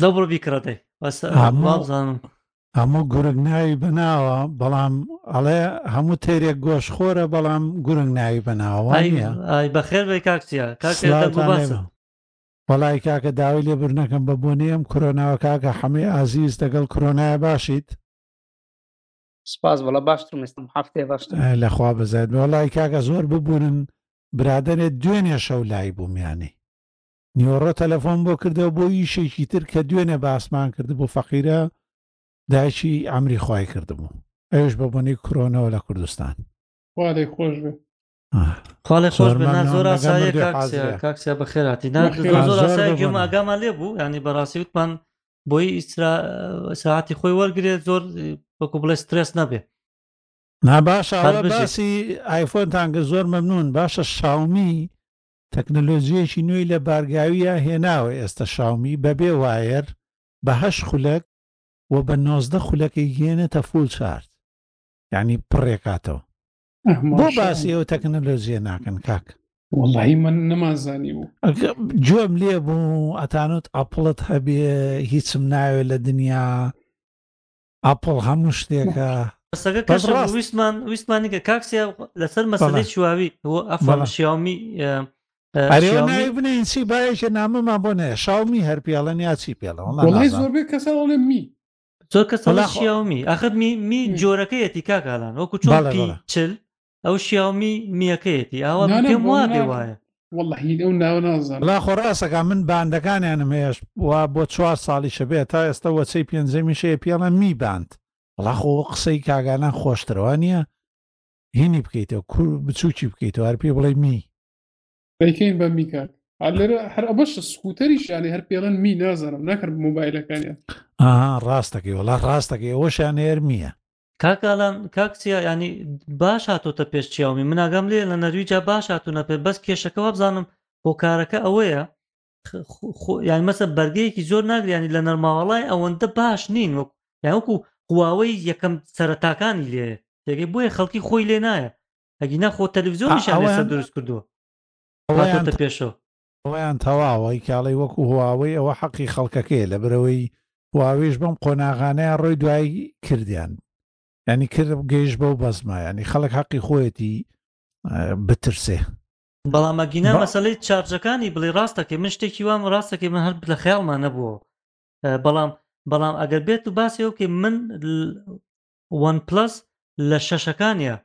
لەو بڕۆ بیکڕەکەی بەسەڵام هەموو گورگ ناوی بەناوە بەڵام ئەڵێ هەموو تێرێک گۆش خۆرە بەڵام گورگ ناوی بەناوە بەخێر بێ کاکسیا وەڵی کاکە داوای لێبرنەکەم بە بۆنی ئەم کرۆناوە کاکە حەمەی ئازیز دەگەڵ کرۆنایە باشیت سپاس بەڵە باشتر مستم هەفتێ باشتر لەخوا بزانێت وەڵی کاکە زۆر ببوورن برادێت دوێنێ شەو لای بوومیانی نیوەڕۆ تەلەفۆن بۆ کردەوە بۆ یشێکی تر کە دوێنێ باسمان کرد بۆ فەقیرە دایکی ئەمری خی کردبوو ئەوش بە بۆنەی کرۆنەوە لە کوردستان خوارێ خۆش بێ خاڵێ خۆش بە زۆر کاکسیا بە خێراتی ئەگامان لێ بوو ینی بەڕاستی وتمان بۆی ساعتی خۆی وەرگێت زۆر وەکو بڵێ سترس نەبێ ناباشە باسی ئایفۆنتان گە زۆر مەمنون باشە شاومی تەکنەلۆجییەکی نوێی لە بارگاوییە هێناوە ئێستە شاومی بەبێ وایەر بە هەشت خولەک و بە نۆزدە خولەک ئەیگەیەنێتە فول چارج یانی پڕێکاتەوە بۆ باسی ئەو تەکنەلۆجیە ناکەن کاک وڵی من نەمانزانی بوو گوێم لێ بوو ئەتانوت ئەپڵت هەبێ هیچم ناوێت لە دنیا ئەپڵ هەموو شتێکە قسەکە بەس کەشە بوو ڕاست ویستمان ویستمانی کە کاک سیا لەسەر بەڵێ مەسەلەی شواوی و ئەفەن بەڵێ شیاومی ئە، ئەرێ ئەو شیاومی ناوی بنێین چی با یەکێ نامەمان بۆ نێ شاومی هەر پێڵێن یا چی پێڵێن وەڵا وەڵای نازانم زۆربەی کەسە ئەڵێ می زۆر کەس وەڵا دەڵێت خۆ شیاومی ئاخر می می جۆرەکەیەتی کاک ئالان وەکو چۆن بەڵێ پی بەڵێ چل ئەو شیاومی میەکەیەتی ئاوا من پێم وابێ وایە والله هین ئەو ناوە نازان لا خۆڕاسەکە من باندەکانیانم هەیەش وا بۆ چوار ساڵیشە بێ تا ئێستا وەچەی پێنجەمیشەیە پێڵە می باند وڵا خۆ قسەی کاگانان خۆشترەوە نییە هینی بکەیتەوە کور بچووکی بکەیتەوە هەر پێ بڵێ می دەیکەین بە میکات لێرە هەر ئەبەش سکوتەریش یانێ هەر پێڵەن می نازانم ناکرد مۆبایلەکانیان ئاها ڕاستەکەی وڵا ڕاستەکەی ئەوەشیان هێرمیە کاک ئالان کاک چیا ینی باش هاتۆتە پێش چیاومی مناگام لێ لە نەرویجا باش هاتوونە پێ بەس کێشەکە وابزانم هۆکارەکە ئەوەیە یان مەسە بەرگەیەکی زۆر ناگریانی لە نەرماوەڵای ئەوەندە باش نین وەک یاوەکو هواوەی یەکەم سەرتاکانی لێ تێگەی بۆیە خەڵکی خۆی لێ نایە ئەگینا خۆ تەلویزیۆنیشان لەسەر دروست کردووە ئەوەیان پێشەوە ئەوەیان تەواوە ئەی کە ئەڵێی وەکو هواوەی ئەوە حەقی خەڵکەکەیە لەبەرئەوەی هواویش بەم قۆناغانەیە ڕۆی دوای کردیان یعنی کرد گەیش بەو بەزمە یعنی خەڵک حەقی خۆیەتی بترسێ بەڵام ئەگینا مەسەلەی چارجەکانی بڵێ ڕاست دەکەی من شتێکی وام ڕاست دەکەی من هەر لە خەیاڵمان نەبووە بەڵام بەڵام ئەگەر بێت و باسی ئەوکەی من وەن پلس لە شەشەکانە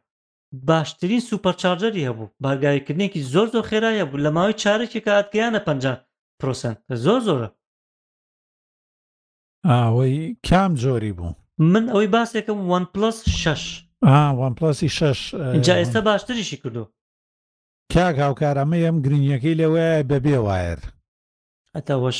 باشترین سوپەر چارجەری هەبوو بارگاویکردنێکی زۆر زۆر خێرای هەبوو لە ماوەی چارێکێکە ئەتگەیانە پەن پرۆسنت زۆر زۆرە ئەوەی کام جۆری بوو من ئەوەی باسێکم وان پلس شش وان پلسی شش جا ئێستا باشتریشی کردو کاک هاوکار ئەمە ئەم گرنگیەکەی لەوەیە بەبێ وایر ئەتەوەش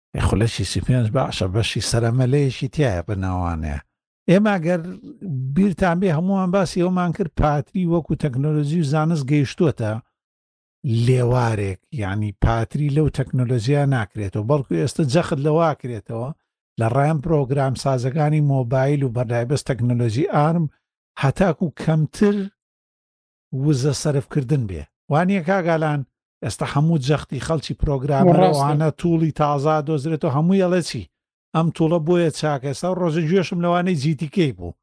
خولەکی سی پێنج باشە بەشی سەرە مەلەیەکی تایە بە ناوانەیە ئێمە گەر بیرتان بێ هەمووان باسی ئەومان کرد پاتری وەکو تەکنۆلۆژی و زانست گەیشتووەتە لێوارێک ینی پاتری لەو تەکنۆلۆژیا ناکرێتەوە بەڵکو ئێستا جەخت لەواکرێتەوە لە ڕێم پرۆگرام سازەکانی مۆبایل و بەردایبست تەکنۆلۆژی ئارم هەتاکو کەمتر وزە سەرف کردن بێ وانیە کاک ئالان ئێستا هەموو جەختی خەڵکی پرۆگرامەر ئەوانە توڵی تازا دۆزرێتەوە هەمووی ئەڵێ چی ئەم توڵە بۆیە چاکە ئێستا ڕۆژە گوێشم لەوانەی جیتیکەی بوو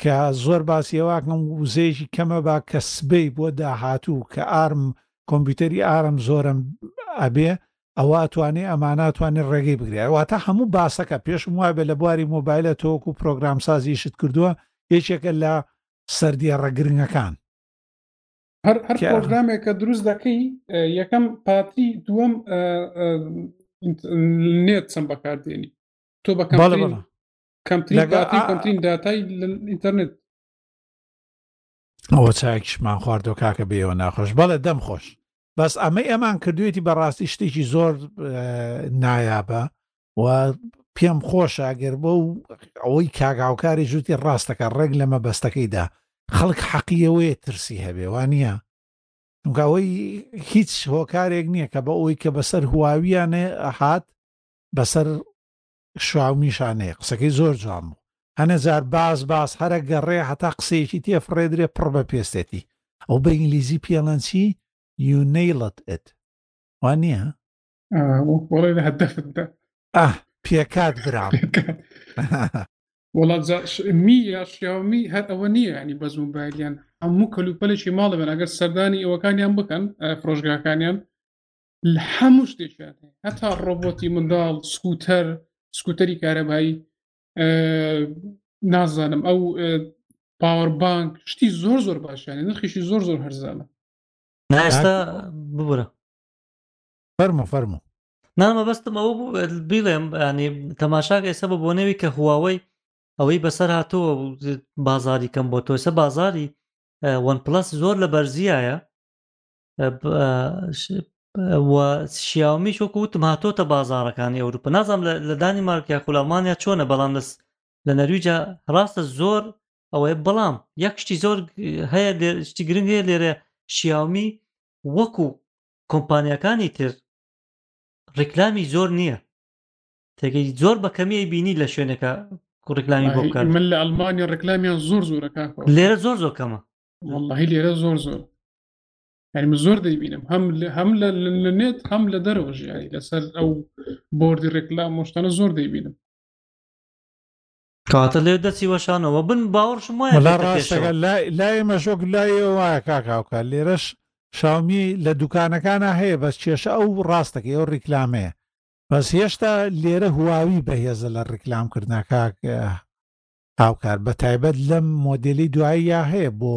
کە زۆر باسیەواکەم وزەیەکی کەمە با کە سبەی بۆ داهاتوو کە ئارم کۆمپیوتەری ئارم زۆرم ئەبێ ئەوە توانێ ئەمانە توانێت ڕێگەی بگرێ واتە هەموو باسەکە پێشم وابێ لە بواری مۆبایلە تۆک و پرۆگرام سازیشت کردووە یەکێکە لە سەر دێڕە گرنگەکان. هەر هەر پرۆگرامێک کە دروست دەکەی یەکەم پارتی دووەم نێت چەند بەکاردێنی تۆ بە کەمترین پارتی کەمترین داتای ئینتەرنێت ئەوە چاکیشمان خواردۆ کاکە بێەوە ناخۆش بەڵێ دەم خۆش بەس ئەمەی ئەمان کردوێتی بەڕاستی شتێکی زۆر نایابە و پێم خۆشە ئەگەر بۆ ئەوەی کاگااوکاری ژووتی ڕاستەکە ڕێک لە مەبەستەکەیدا خەڵک حەقیەوەی ترسی هەبێ وانە چونکەوەی هیچ هۆکارێک نییە کە بە ئەوی کە بەسەر هواویانێ هات بەسەر شاومی شانەیە قسەکەی زۆر جوان بوو هەنە جار باس باس هەرە گەڕێ هەتا قسەیەکی تێ فڕێدرێ پڕ بە پێستێتی ئەو بە ئینگلیزی پێڵەن چی you nailed it وان نییە وڵێ لە هەدەفدا ئاه پێکات برام وڵات می یا شیاومی هەر ئەوە نییە ینی بەز موبایلیان هەموو کەلوپەلێکی ماڵە بەراگەر سەردانی ئەوەکانیان بکەن فرۆژگاکانیان هەموو شتێکیان هەتا ڕۆبۆتی منداڵ سکوتەر سکوتەری کارەبایی نازانم ئەو پاوەربانک شتی زۆر زۆر باشیانە نرخیشی زۆر زۆر هەرزانە ناستا ببرە فەرمو فەرمو نامە بەستم ئەوە بوو بیڵێم ینی تەماشاک ئێستا بە بۆنەوی کە هواوەی ئەوەی بەسەر هاتووە بازاری کەم بۆ تۆسە بازاری وەن پلس زۆر لە بەرزیایە شیاومیش وەکو وتم هاتۆتە بازارەکانی ئەوروپە نازانام لە دانی مارکیا خولامانیا چۆنە بەڵام لە لە نەرویجا ڕاستە زۆر ئەوەیە بەڵام یەک شتی زۆر هەیە شتی گرنگ هەیە لێرە شیاومی وەکو کۆمپانیەکانی تر ڕیکلامی زۆر نییە تێگەی زۆر بە کەمیە بینی لە شوێنەکە ڕیکلامی بۆ بکات من لە ئەلمانیا ڕیکلامیان زۆر زۆرەکە لێرە زۆر زۆر کەمە واللهی لێرە زۆر زۆر یعنی من زۆر دەیبینم هەم لە- هەم لە لە- لە نێت هەم لە دەرەوە ژیانی لەسەر ئەو بۆردی ڕێکلام مشتانە زۆر دەیبینم کاتە لێ دەچی وەشانەوە بن باوەڕشم وایە وەلا دێتە ڕاستەکە پێشەوە لا لا ئێمەش وەک لای ئێوە وایە کاک هاوکار لێرەش شاومی لە دوکانەکانە هەیە بەس کێشە ئەو ڕاستەکە ئەو ڕیکلامەیە بەس هێشتا لێرە هواوی بەهێزە لە ڕیکلام کردنا کاک ئه، هاوکار بە تایبەت لەم مۆدلی دواییە هەیە بۆ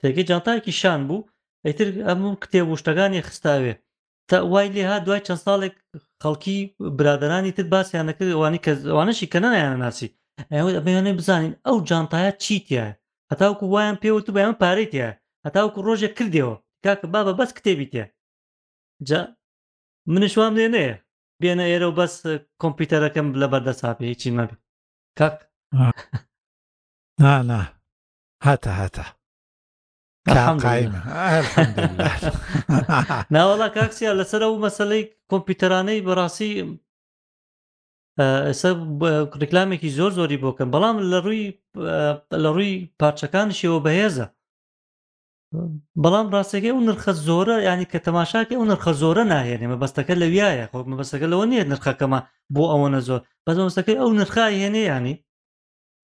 جێگەی جانتایەکی شان بوو ئیتر ئەم کتێب و شتەکانی خستاوێ تا وای لێها دوای چەند ساڵێک خەڵکی برادرانی تر باسییان نەکرد ئەوانی کە ئەوانەشی کە نەنایانە ناسی ئەوت ئەمەیانێ بزانین ئەو جانتایە چی تایە هەتاوکو وایان پێوت و بەیان پارەی تایە هەتاوکو ڕۆژێک کردەوە کاکە بابە بەس کتێبی تێ جا منش وام لێ نەیە بێنە ئێرە و بەس کۆمپیوتەرەکەم لە بەردەساپی هیچی مەبی کاک نا نا هاتە هاتە ناوەڵا کاکسیا لەسەر و مەسلەی کۆمپیوتەرانەی بەڕاستی ئێستا ڕیکلامێکی زۆر زۆری بۆکەن بەڵام لە ڕووی لە ڕووی پارچەکان شێوە بەهێزە بەڵام ڕاستەکەی ئەو نرخە زۆرە ینی کە تەماشاکە ئەو نرخە زۆرە ناهێنێ مەبەستەکە لە وایە خۆ مەبەستەکە لەوە نیە نرخەکەمە بۆ ئەوەنە زۆر بەزمەستەکەی ئەو نرخای هێنێ ینی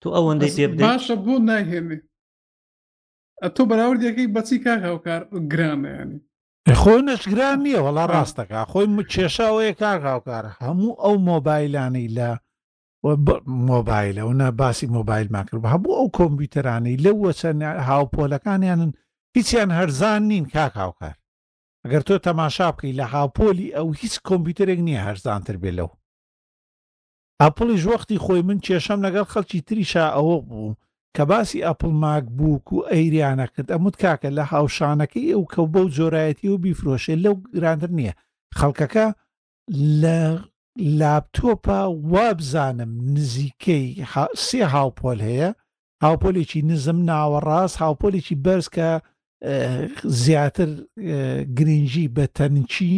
تۆ ئەوەندەی پێ بدەیت باشە بۆ نایهێنێ ئەتۆ بەراوردەکەی بەچی کاک هاوکار گرانیانی خۆی نەچگران نییە وەڵا ڕاستەکە خۆی کێشاوەیە کاک هاوکار هەموو ئەو مۆبایلانی لە مۆبایلە و نە باسی مۆبایل ماکرد هەبوو ئەو کۆمپیوتەرانی لە وەچەند هاوپۆلەکانیانن هیچیان هەرزان نین کاک هاوکار ئەگەر تۆ تەماشا بکەی لە هاوپۆلی ئەو هیچ کۆمپیوتەرێک نییە هەرزانتر بێ لەو ئەپڵیش وەختی خۆی من کێشەم لەگەڵ خەڵکی تریشا ئەوە بوو کە باسی ئەپڵ ماک بووک و ئەیریان ئەکرد ئەموت کاکە لە هاوشانەکەی ئەو کەو بەو جۆرایەتیەوە بیفرۆشێ لەو گرانتر نییە خەڵکەکە لە لاپتۆپە وابزانم نزیکەی سێ هاوپۆل هەیە هاوپۆلێکی نزم ناوەڕاست هاوپۆلێکی بەرز کە زیاتر گرنگی بە تەنکی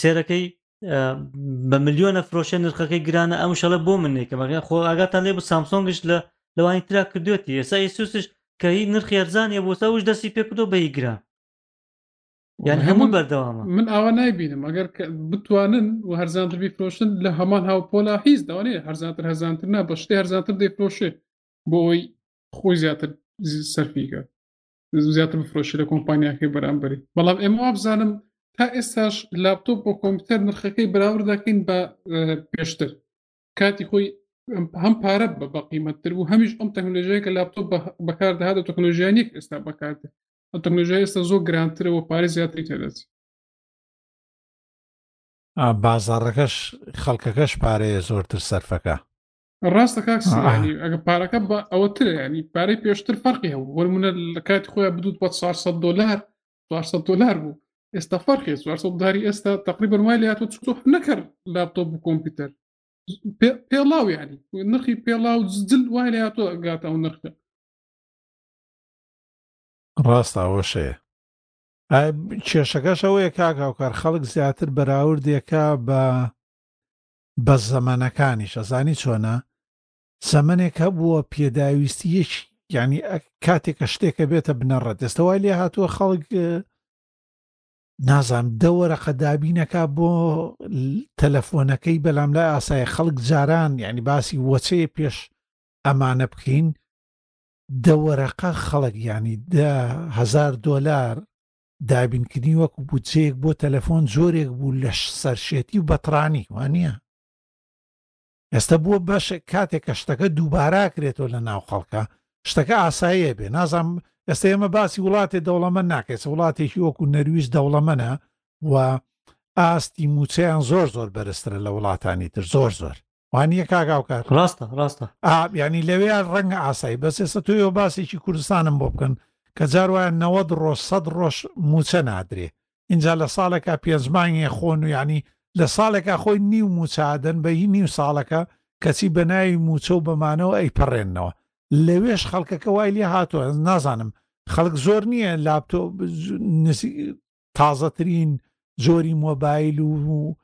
سێرەکەی بە ملیۆنە فرۆشە نرخەکەی گرانە ئەم شەڵە بۆ من نێکەمەکە خۆ ئاگاتان لێ بە سامسۆنگش لە لەوانی تررا کردوێتی ئێسا ئیسوسش کە هی نرخی ئەرزانە بۆ ساوش دەستی پێکردۆ بە هی گران یان هەموو بەردەوامە من ئاوا نایبینم ئەگەر بتوانن و هەرزانتر بیفرۆشن لە هەمان هاوپۆلا هیچ داوانێ هەرزانتر هەرزانتر نا بە شتێ هەرزانتر دەیفرۆشێ بۆ ئەوی خۆی زیاتر سەرفیگە زیاتر بفرۆشی لە کۆمپانیاکەی بەرامبەری بەڵام ئێمە وابزانم تا ئێستاش لاپتۆپ بۆ کۆمپیوتەر نرخەکەی بەراورد دەکەین بە پێشتر کاتی خۆی هەم پارە بە بەقیمەتتر و هەمیش ئەم تەکنۆلژیای کە لاپتۆپ بەکاردەهات و تەکنۆلژیانێک ئێستا بەکات ئەم تەکنۆلژای ئێستا زۆر گرانترەوە پارە زیاتری تێدەچێت بازاڕەکەش خەڵکەکەش پارەیە زۆرتر سەرفەکە ڕاستە کاک سیانی ئەگە پارەکە بە ئەوەتر ینی پارەی پێشتر فەرقی هەبوو وەرمونە لە کاتی خۆیان بدوت بە 400 دلار 400 دلار بوو ئێستا فەرقی 400 داری ئێستا تقریبا وای لە هاتۆ چۆ نەکرد لاپتۆپ و کۆمپیوتەر پێڵاو ینی نرخی پێڵاو جل وای لە هاتۆ گاتە ئەو نرخە ڕاستاوەشەیە کێشەکەش ئەوەیە کاکاوکار خەڵک زیاتر بەراوردێکە بە بە زەمەنەکانیش ئەزانی چۆنە زەمەنێک هەبووە پێداویستی یەکی یعنی کاتێکە شتێکە بێتە بنەڕەت ئێستا وای لێ هاتووە خەڵک نازانم دەوەرەقە دابینەکە بۆ تەلەفۆنەکەی بەلام لای ئاسای خەڵک جاران یعنی باسی وەچەیە پێش ئەمانە بکەین دەوەرەقە خەڵک ینی دهزار دۆلار دابینکردنی وەکو بودجەیەک بۆ تەلەفۆن جۆرێک بوو لە سەرشێتی و بەتڕانی وانە ئێستا بووە بەش کاتێک کە شتەکە دووباراکرێتەوە لە ناو خەڵکە شتەکە ئاساییە بێ نازانم ئێستا ئێمە باسی وڵاتی دەوڵەمە ناکەێت وڵاتێکی وەکو نەرویش دەوڵەمەە و ئاستی موچەیان زۆر زۆر بەرزترە لە وڵاتانی تر زۆر زۆر وانە کاگااوکات ڕاستە ڕاستە ینی لەوێ ڕەنگە ئاسایی بەس ئێستا تۆیەوە باسێکی کوردستانم بۆ بکەن کە جار وایە نەوەد ڕۆژ سەد ڕۆژ موچە نادرێ اینجا لە ساڵێکا پێنجمانگێ خۆن و ینی لە ساڵێکا خۆی نیو موچادن بە هی نیو ساڵەکە کەچی بە ناوی موچە و بەمانەوە ئەی پەڕێنەوە لەوێش خەڵکەکە وای لێ هاتووە نازانم خەڵک زۆر نییە لاپتۆ تازەترین جۆری مۆبایل و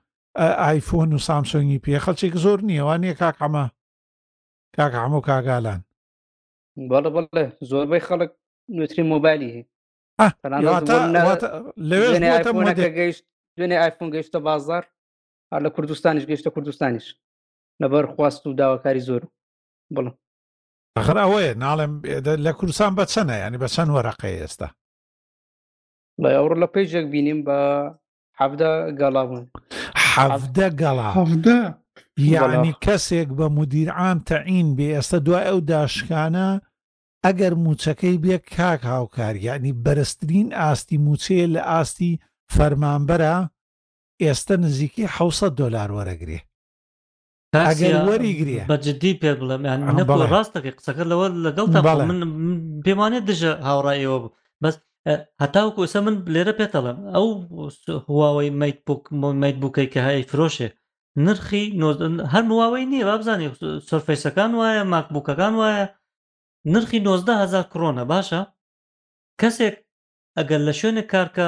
ئایفۆن و سامسۆنگی پێ خەلچێک زۆر نییە وان نیە کاک ئەمە کاک ئەمە و کاگالان بەڵە بەڵێ زۆربەی خەڵک نوێترین مۆبایلی لەوێ گەیشت دوێنێ ئایفۆن گەیشتە بازار هەر لە کوردستانیش گەشتە کوردستانیش لەبەر خواست و داواکاری زۆر بڵم ئەخر ئەوەیە ناڵێم لە کوردستان بە چەنە ینی بە چەند وەرەقەی ئێستا بە ئەوڕۆ لە پێیجێک بینیم بە حەفدە گەڵا بوون حەفدە گەڵا حەفدە یعنی کەسێک بە مدیر عام تەعین بێ ئێستا دوای ئەو داشکانە ئەگەر موچەکەی بێ کاک هاوکار یعنی بەرزترین ئاستی موچەیە لە ئاستی فەرمانبەرە ئێستا نزیکەی 600 دلار وەرەگرێ ئەگەر وەریگرێ بە جددی پێ بڵێم نەکۆ ڕاستەکە قسەکە لەوە لەگەڵ من پێمانێت دژە هاوڕای ئێوە بوو بەس هەتاوکو ئسە من لێرە پێتەڵم ئەو هواوەی میت بوک میت بووکەی کە هەیە فرۆشێ نرخی هەر مواوەی نییە بابزانانی سرفەیسەکان وایە ماکبووکەکان وایە نرخی 90هزار کڕۆنە باشە کەسێک ئەگەر لە شوێنێک کارکە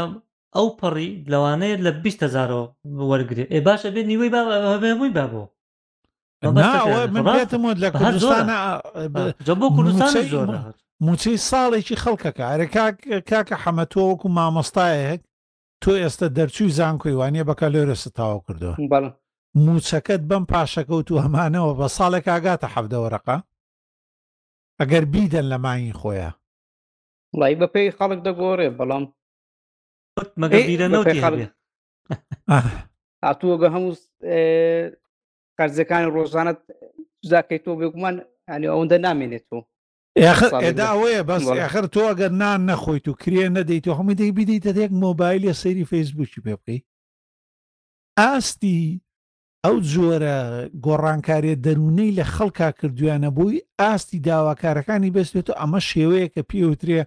ئەو پەڕی لەوانەیە لە بیست هەزارەوە وەرگێ ئێ باش ئەبێ نیوەی با هەبێ هەمووی با بۆ موچەی ساڵێکی خەڵکەکە ئەرە کاکە حەمەتۆ وەکو مامۆستایەک تۆ ئێستا دەرچووی زانکۆی وانە بەکە لێرە ستاوە کردو موچەکەت بەم پاشەکەوت و هەمانەوە بە ساڵێک ئاگاتە حەفدەوەرەقە ئەگەر بیدەن لە مانگی خۆیان وڵی بەپێی خەڵک دەگۆڕێ بەڵام وت مەگە ئێ، بیرە بە نەوتی پێخەڵک. هەبێ ئاه، هاتووە گە هەموو اه، قەرزەکانی ڕۆژانت جاکەی تۆ بێگومان ئەنی ئەوەندە نامێنێت تۆ ئێخر ساڵێک ئێدا دە- ئەوەیە بەس بەڵێ. ئێخر تۆ ئەگەر نان نەخۆیت و کرێ نەدەیت و هەمووی دەی بدەیتە دێک مۆبایلە سەیری فەیسبووکی پێ بکەی ئاستی ئەو جۆرە گۆڕانکاریە دەروونەی لە خەڵکا کردویانە بۆی ئاستی داواکارەکانی بەستێت و ئەمە شێوەیە کە پێوترێ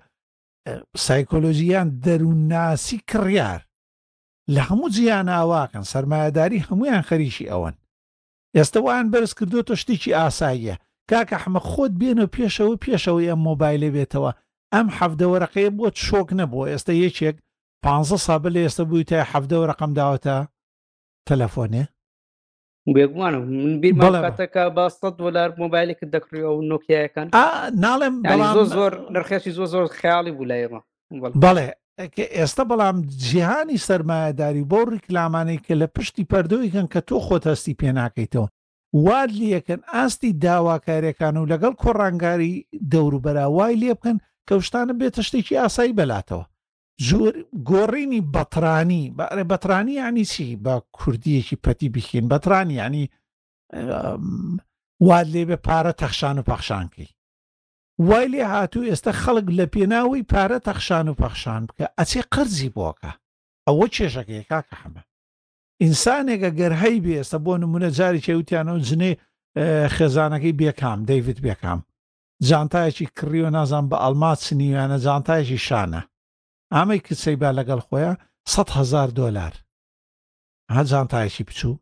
سایکۆلۆژیان دەروونناسی کڕیار لە هەموو جیاناواکەن سەرمایهداری هەمویان خەریکی ئەوەن ئێستا وان بەرز کردو تۆ شتێکی ئاساییە کاکە حمە خۆت بێنە پێشەوە پێشەوەی ئەم مۆبایلە بێتەوە ئەم حەفدەوەرەقەیە بۆ شۆک نەبووە ئێستا یەکێک پ سا بە لە ئێستا بووی تا حەفدەوە رقم داوەتە تەلەفۆنێ بێگومانە من بیرمان کاتەکە با سە دلار مۆبایلێکت دەکڕی ئەو نۆکیایەکان ناڵێم زۆر زۆر نرخێکی زۆر زۆر خیاڵی بوو لە ئێمە بەڵێ ئێستا بەڵام جیهانی سەرمایهداری بۆ ڕیکلامانەی کە لە پشتی پەردەوەیکەن کە تۆ خۆت هەستی پێ ناکەیتەوە واد لەکەن ئاستی داواکارەکان و لەگەڵ کۆڕانگاری دەوروبەرا وای لێ بکەن کەوشتانە بێتە شتێکی ئاسایی بەلاتەوە زۆر گۆڕینی بەترانی بەڕێ بەترانی ینی چی بە کوردیەکی پەتی بکەین بەترانی ینی وا لێ بێ پارە تەخشان و پەخشانکەی وای لێ هاتوو ئێستا خەڵک لە پێناوی پارە تەخشان و پەخشان بکە ئەچێ قەرزی بۆکە ئەوە چێژەکەی کاکە حەمە ئینسانێکە گەر هەی بێ ئێستا بۆ نمونە جاری چێوتیانەوە جنێ خێزانەکەی بێکام دەیوت بێکام جانتایەکی کڕیوە نازانم بە ئەڵما چنیویانە جانتایەکی شانە ئامەی کچەی با لەگەڵ خۆیە سەد هەزار دۆلار ها جانتایەکی بچوو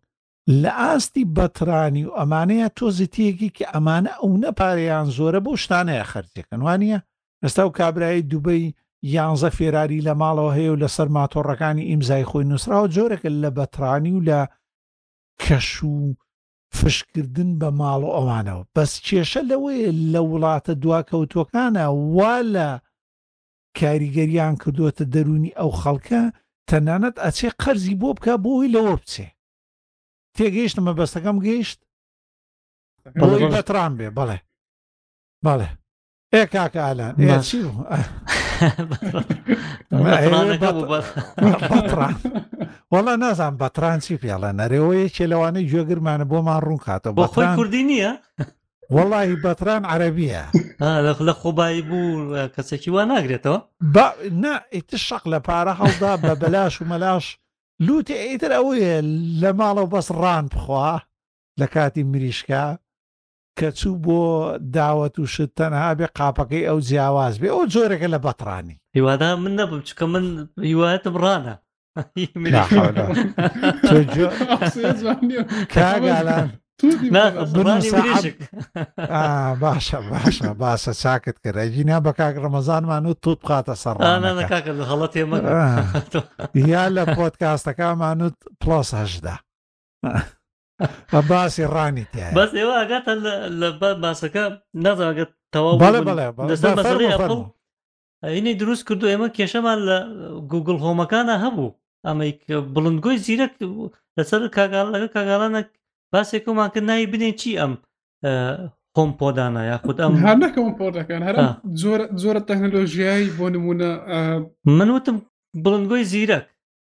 لە ئاستی بەترانی و ئەمانەیە تۆزی تێگی کە ئەمانە ئەو نەپارەیان زۆرە بۆ شتانەیە خەرجەکەن وانە ئێستا و کابرای دوبەی یانزە فێراری لە ماڵەوە هەیە و لەسەر ماتۆڕەکانی ئیمزای خۆی نووسراوە جۆرەکە لە بەترانی و لە کەش و فشکردن بە ماڵ و ئەوانەوە بەس کێشە لەوەیە لە وڵاتە دواکەوتوەکانە وا لە کاریگەریان کردوەتە دەرونی ئەو خەڵکە تەنانەت ئەچێ قەرزی بۆ بکە بۆی لەوە بچێ تێگەیشتە مەبەستەکەم گەیشت بەڵێ بەڵێ. بەڵێ بەڵێ ئێ کاکە ئالان ئێ چی بوو وەڵا نازان بەترانسی پێڵە نەرەوە یەکێ لەوانەی گوێگرمانە بۆمان ڕوون کاتە بۆ خۆی کوردی نییە وەڵی بەتران عەربیە لە خۆبایی بوو کەسێکی وا ناگرێتەوە نا ئیت شەق لە پارە هەڵدا بە بەلاش و مەلاش لوتی ئیتر ئەوەیە لە ماڵەوە بەس ڕان بخوا لە کاتی مریشکە کە چوو بۆ داوەت و شت تەنها بێ قاپەکەی ئەو جیاواز بێ ئەوە جۆرێکە لە بەتڕانی. هیوادارم من نەبم چکە من هیوایەتم ڕانە باشە باشە باسە چاکت کرد ئەگینا بە کاک ڕەمەزانمان و توپ قاتە سەر هەڵەت یا لە پۆتکاستەکانمان و پلس هەشدا باسی ڕانی بەس ئێوە ئەگاتە لە باسەکە نازانگەت تەواو ئەینەی دروست کردو ئێمە کێشەمان لە گوگل هۆمەکانە هەبوو ئەمەی بڵندگۆی زیرەک لەسەر کاگال لەگە کاگالانە باسێکمان کرد ناوی بنێ چی ئەم خۆم پۆدانە یاخود ئەم هەر نەکەم پۆدەکان هەر زۆر زۆرە تەکنەلۆژیایی بۆ نمونە من وتم بڵندگۆی زیرەک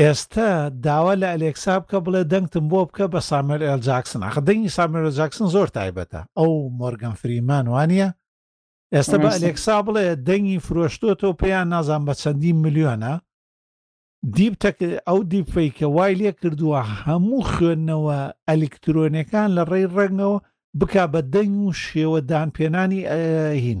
ئێستە داوا لە ئەلێکسا بکە بڵێ دەنگتم بۆ بکە بە سامێل ئێل جاکسن ئەخە دەنگی سامێل جاکسن زۆر تایبەتە ئەو مۆرگەن فریمان وانە ئێستا بە ئەلێکسا بڵێ دەنگی فرۆشتۆ تۆ پێیان نازان بە چەندی ملیۆنە دیپتەک ئەو دیپەیکە وای لێ کردووە هەموو خوێندنەوە ئەلکترۆنەکان لە ڕێی ڕەنگەوە بک بە دەنگ و شێوەدان پێنانی هین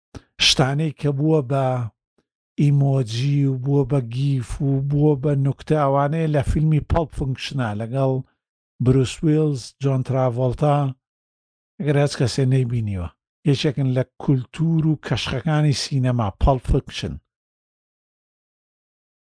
شتانەی کە بووە بە ئیمۆجی و بووە بە گیف و بووە بە نوکتە ئەوانەیە لە فیلمی پەڵپ فنکشنا لەگەڵ بروس ویلز جۆن تراڤۆلتا ئەگەر هەچ کەسێ نەیبینیوە یەکێکن لە کولتور و کەشخەکانی سینەما پەڵپ فکشن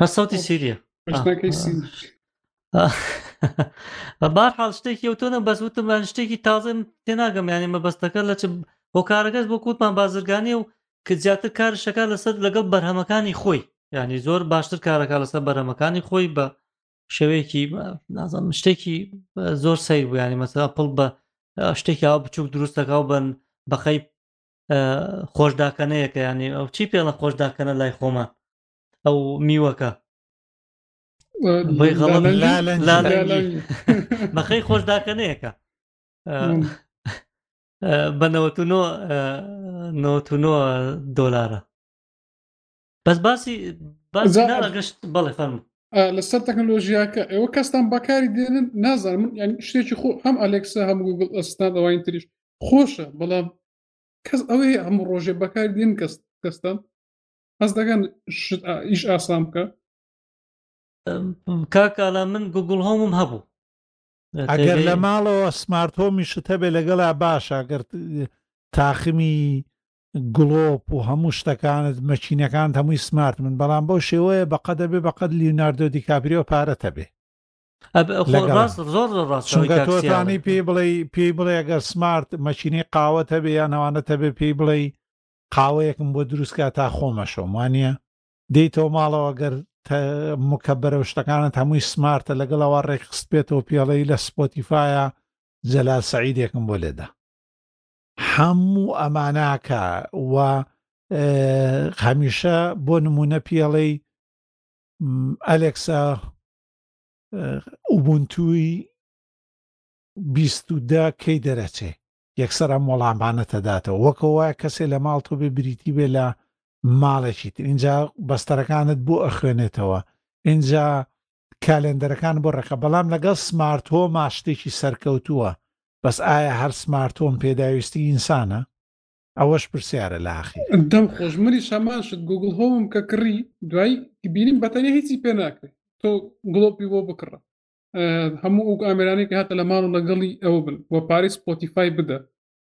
هە سەوتی سیریە بار حاڵ شتێکی ئەو تۆنە بەس وتم بە شتێکی تازم تێناگەم یانی مەبەستەکە لە چ هۆکارەکەس بۆ کووتمان بازرگانی و کە زیاتر کار شەکە لەسەر لەگەڵ بەرهەمەکانی خۆی ینی زۆر باشتر کارەکە لەسەر بەرەمەکانی خۆی بە شێوەیەکی نازم شتێکی زۆر سیر بوو ینی مەسا پڵ بە شتێکی ئاو بچووک دروستەکە و بن بەخەی خۆشداکەنەیەکە ینی ئەو چی پێڵە خۆشداکەنە لای خۆمان ئەو میوەکە بەخەی خۆش داکەنەیەەکە بە 99 دۆلارە بەس باسی باشگەشت بەڵێ فەرم لەسەر تەکنۆلۆژیاکە ئەوە کەستان بەکاری دێنن نازانم یعنی شتێکی خۆ هەم ئەلێکسا هەم گوگل ئەستان ئەوین تریش خۆشە بەڵام کەس ئەوەیە هەموو ڕۆژێ بەکاری دێن کەس کەستان هەست دەکەن شت ئا- ئیش ئاسان بکە کاکالا من گوگل هۆمم هەبوو ئەگەر لە ماڵەوە سمارت هۆمی شت هەبێ لەگەڵا باشە گەر تاخمی گڵۆپ و هەموو شتەکانت مەچینەکان هەمووی سمارت من بەڵام بەو شێوەیە بەقە دەبێ بەقەت لیوناردۆ دیکاپریۆ پارەتە بێ لەگەڵ. ڕاست زۆر زۆر ڕاست چونگە تۆتوانی پێی بڵێ پێی بڵێ گەر سمارت مەچینەی قاوەتە بێ یان ئەوانە تەبێ پێی بڵێ قاوەیەکم بۆ دروست کا تا خۆم ئەشۆم وانیە؟ دێیتەوە ماڵەوە گەر تە مکە بەرەو شتەکانت هەمووی سمارتە لەگەڵ ئەوە ڕێکخست بێتەوە پێڵەی لە سپۆتیفایە جەلال سەعیدێکم بۆ لێدە هەموو ئەماناکە و هەمیشە بۆ نمونە پێڵەی ئەلێکسا ئوبنتوی بیست و دە کەی دەرەچێ یەکسەر ئەم وەڵامانەت دەداتەوە وەک وایە کەسێ لە ماڵ تۆ بێ بریتی بێ لە ماڵێکی تر اینجا بەستەرەکانت بۆ ئەخوێنێتەوە اینجا کالێندەرەکان بۆ ڕێکە بەڵام لەگەڵ سمارت هۆما شتێکی سەرکەوتووە بەس ئایا هەر سمارت هۆم پێداویستی ئینسانە ئەوەش پرسیارە لە ئاخیر دەم خۆش منی شەمان شت گوگل هۆم کە کڕی دوای بینیم بەتەنیا هیچی پێ ناکرێت تۆ گڵۆپی بۆ بکڕە هەموو ئەو ئامرانێک هاتە لە ماڵ لەگەڵی ئەوە بن و پارەی سپۆتیفای بدە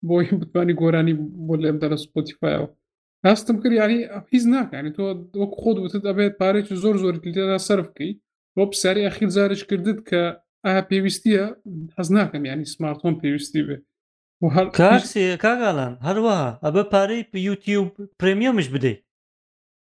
بۆی بتوانانی گۆرانی بۆ لێم دەرە سپۆتیفایەوە هەستم کرد یاری هیچ ناکانی تۆ وەک خۆت وتت دەبێت پارێکی زۆر زۆر لێرا سرف بکەی بۆ پرسیاری ئەخیر زارش کردت کە ئاها پێویستیە حەز ناکەم ینی سمارتۆن پێویستی بێ کاکسێ کاگالان هەروەها ئەبە پارەی یوتیوب پرێمیۆمش بدەیت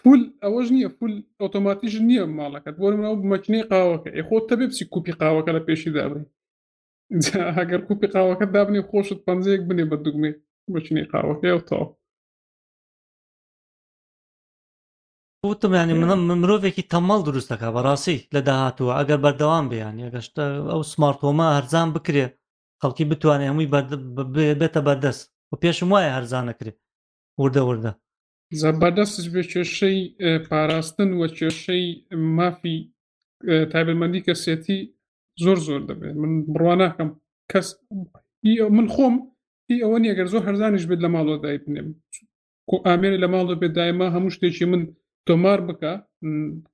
فول ئەوەش نییە فول ئۆتۆماتیش نییە ماڵەکەت بۆ منەوە بمەکینەی قاوەکە ئێ خۆ تەبێ بچی کوپی قاوەکە لە پێشی دابن هەگەر کوپی قاوەکە دابنی خۆشت پەنجەیەک بنێ بە دوگمێ بەچینەی قاوەکەی و تاو وتم ینی منم مرۆڤێکی تەمەڵ دروستەکە بەڕاستی لە داهاتوە ئەگەر بەردەوام بیان یەگەشتە ئەو سمارتۆمە هەرزان بکرێ خەڵکی بتوانێت هەمووی بێتە بەردەست و پێشم وایە هەرزانەکرێ وردە وردە زەبەردەستش بێ کێشەی پاراستن و کێشەی مافی تابێمەندی کەسێتی زۆر زۆر دەبێت من بڕوا ناکەم کەس من خۆم هی ئەوە نیە گەر زۆر هەرزانیش بێت لە ماڵۆ دای بنێم کو ئامێری لە ماڵۆ بێت دایمە هەموو شتێکی من تۆمار بکە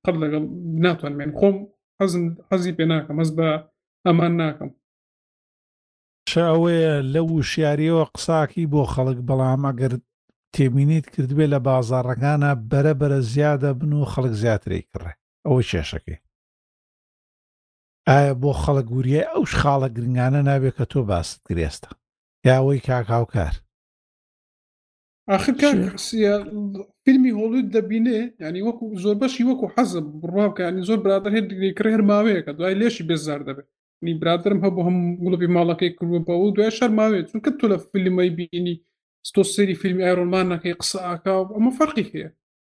قەت لەگەڵ ناتوانمێن خۆم حەزم حەزی پێ ناکەم هەز بە ئەمان ناکەم شە ئەوەیە لەو وشیاریەوە قساکی بۆ خەڵک بەڵام ئەگەر تێبینیت کردبێ لە بازاڕەکانە بەرە بەرە زیادە بن و خەڵک زیاتری کڕێ ئەوە کێشەکەی ئایا بۆ خەڵک وریای ئەو شخاڵە گرنگانە نابێت کە تۆ باست گرێستە یاوەی کاکاوکار آخر کاک فیلمی هۆڵود دەبینێ ینی وەکو زۆر بەشی وەکو حەزم بڕواکە ینی زۆر برادر هێ دگری کڕێر ماوەیەکە دوای لێشی بێزار دەبێت نی برادرم هە بۆ هەم گوڵبی ماڵەکەی کردوە بە و دوای شەرماوێت چونکە تۆ لە فیلمەی بینی ستۆ سری فیلمی ئایرۆنمان نەکەی قسە ئاکا ئەمە فەرقی هەیە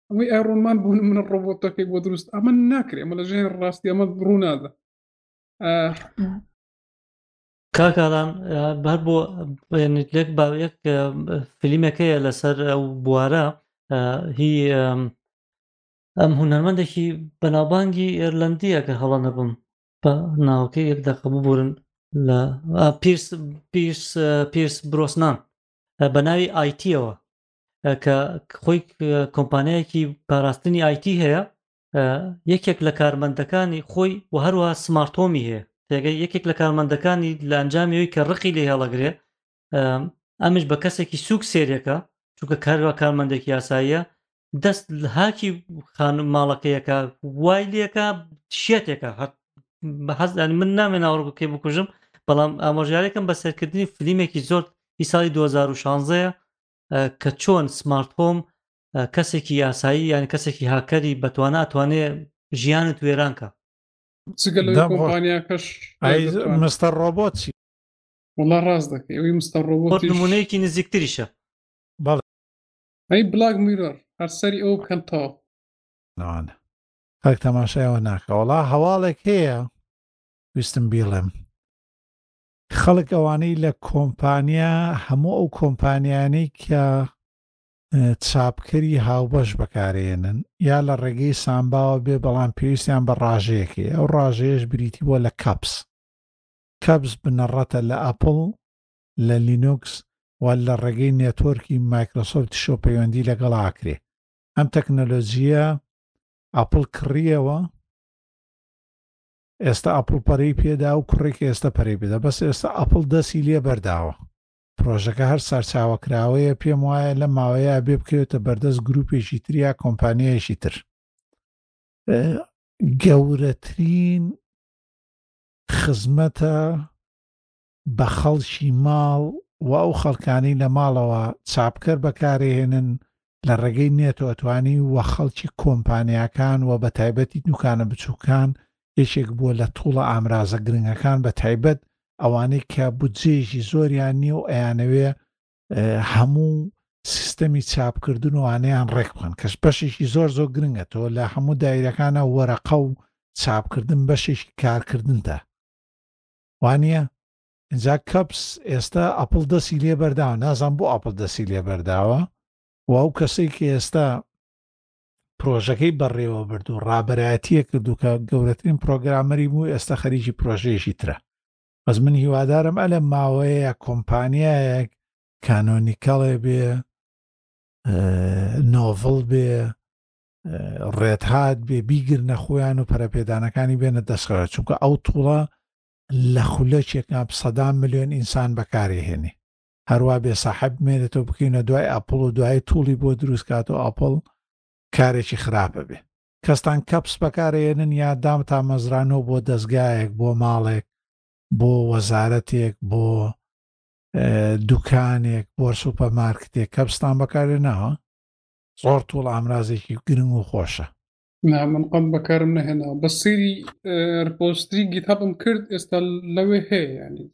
ئەمەی ئایرۆنمان بوون منە ڕۆبۆتەکەی بۆ دروست ئەمە ناکرێ ئەمە لە ژێن ڕاستی ئەمە ڕوونادە کاکاران بەر بۆ لێک با یەک فلیمەکەیە لەسەر ئەو بوارە هی ئەم هونەرمەندێکی بەناوبانگی ئێرلندیە کە هەڵە نەبم بە ناوکە یەک دەقە ببورن لە پیرس پیرس پیرس برۆسنان بە ناوی آیتیەوە کە خۆی کۆمپانیایەکی پاراستنی آیتی هەیە یەکێک لە کارمەندەکانی خۆی و هەروە سمارتۆمی هەیە تێگەی یەکێک لە کارمەندەکانی لە ئەنجامیەوەی کە ڕقی لێ هەڵەگرێ ئەمش بە کەسێکی سوک سێرەکە چونکە کاروا کارمەندێکی یاساییە دەست هاکی خانم ماڵەکەیەکە وای لەکە شێتێکە هەر بە حەزدانی من نامێ ناوڕگوکێ بکوژم بەڵام ئامۆژارێکم بە سەرکردنی فلیمێکی زۆر ئی ساڵی 2016 کە چۆن سمارت هۆم کەسێکی یاسایی یان کەسێکی هاکەری بەتوانە ئەتوانێ ژیانت وێرانکە مستەر ڕۆبۆت وڵا ڕاست دەکەی ئەوی مستەڕۆبۆت نمونەیەکی نزیکتریشە بەڵ ئەی بلاک میرۆر هەرسەری ئەو بکەن تاو ناوانە خەک تەماشایەوە ناکە وڵا هەواڵێک هەیە ویستم بیڵێم خەڵک ئەوانەی لە کۆمپانیا هەموو ئەو کۆمپانیانەی کە چاپکەری هاوبەش بەکارێنن یا لە ڕێگەی سامباوە بێ بەڵام پێویستیان بە ڕاژەیەکەی ئەو ڕاژەیەش بریتی بووە لە کەپس کەبس بنەڕەتە لە ئەپڵ، لە لینوکس و لە ڕێگەی نێتۆرکی مایکرۆسۆفتیشەوە پەیوەندی لەگەڵا ئەکرێ. ئەم تەکنەلۆجییە ئەپڵ کڕییەوە، ئێستا ئەپڵ پەرەی پێدا و کوڕێکی ئێستا پەرەی پێدا، بەس ئێستا ئەپڵ دەستی لێ بەرداوە. پرۆژەکە هەر سەرچاوەکراوەیە، پێم وایە لەم ماوەیە ئەبێ بکەوێتە بەردەست گرووپێکی تر یا کۆمپانیایەکی تر. گەورەترین خزمەتە بە خەڵکی ماڵ و ئەو خەڵکانەی لە ماڵەوە چاپکەر بەکارێهێنن لە ڕێگەی نێتۆ ئەتوانی و خەڵکی کۆمپانیاکان و بە تایبەتی دوکانە بچووکان یەکێک بووە لە توڵە ئامرازە گرنگەکان بە تایبەت ئەوانەی کە بودجەیەکی زۆریان نییە و ئەیانەوێ هەموو سیستەمی چاپکردن و وانەیان ڕێک بخن کەش بەشێکی زۆر زۆر گرنگە تۆ لە هەموو دایرەکانە وەرەقە و چاپکردن بەشێکی کارکردنتە وانە اینجا کەپس ئێستا ئەپل دەسی لێ بەرداوە نازان بۆ ئەپل دەسی لێ بەرداوە و ئەو کەسێک کە ئێستا پرۆژەکەی بەڕێوە برد و ڕابەرایەتیە کردو کە گەورەترین پرۆگرامەری بوو ئێستا خەریکی پرۆژەیەشی ترە بەس من هیوادارم ئەلە ماوەیە کۆمپانیایەک کانۆنیکەڵێ بێ نۆڤڵ بێ ڕێتهات بێ بیگرنە خۆیان و پەرەپێدانەکانی بێنە دەستخەوە چونکە ئەو توڵە لە خولەکێکا سەدان میلیۆن ئینسان بەکاری هێنی هەروە بێ ساحب مێنێتەوە بکەینە دوای ئەپل و دوای توڵی بۆ دروستکات و ئەپل کارێکی خراپە بێ کەستان کەپس بەکارەیەنن یا دامتامەزرانەوە بۆ دەزگایەک بۆ ماڵێک بۆ وەزارەتێک بۆ دوکانێک بۆ سوپە مارکتێک کەپستان بەکارێ ناوە زۆر توڵ ئامرازێکی گرنگ و خۆشە نا من قەت بەکارم نەهێنا بە سری پۆستری گیتابم کرد ئێستا لەوێ هەیە ینی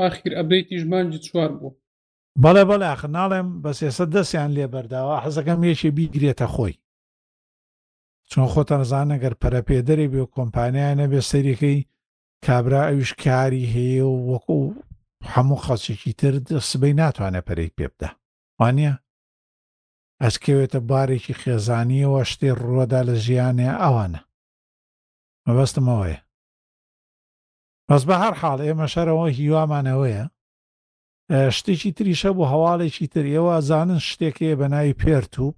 ئاخیر ئەبێتی ژمانجی چوار بوو بەڵێ بەڵێ ئاخ ناڵێم بەس ئێستا دەستیان لێ بەرداوە حەزەکەم یەکێ بیگرێتە خۆی چون خۆتان زان گەر پەرەپێدەرێ بێ و کۆمپانیا نەبێ سەیرەکەی کابرا ئەویش کاری هەیە و وەکو هەموو خەڵچێکی تر سبەی ناتوانێت پەرێک پێ بدە وانە ئەسکەوێتە بارێکی خێزانیەوە شتێ ڕوەدا لە ژیانێ ئەوانە مەبەستمەوەیە بەس بە هەر حاڵ ئێمە شەرەوە هیوامانەوەیە شتێکی تریشە بۆ هەواڵێکی تر ئێوە زانن شتێکەیە بە ناوی پێرتوب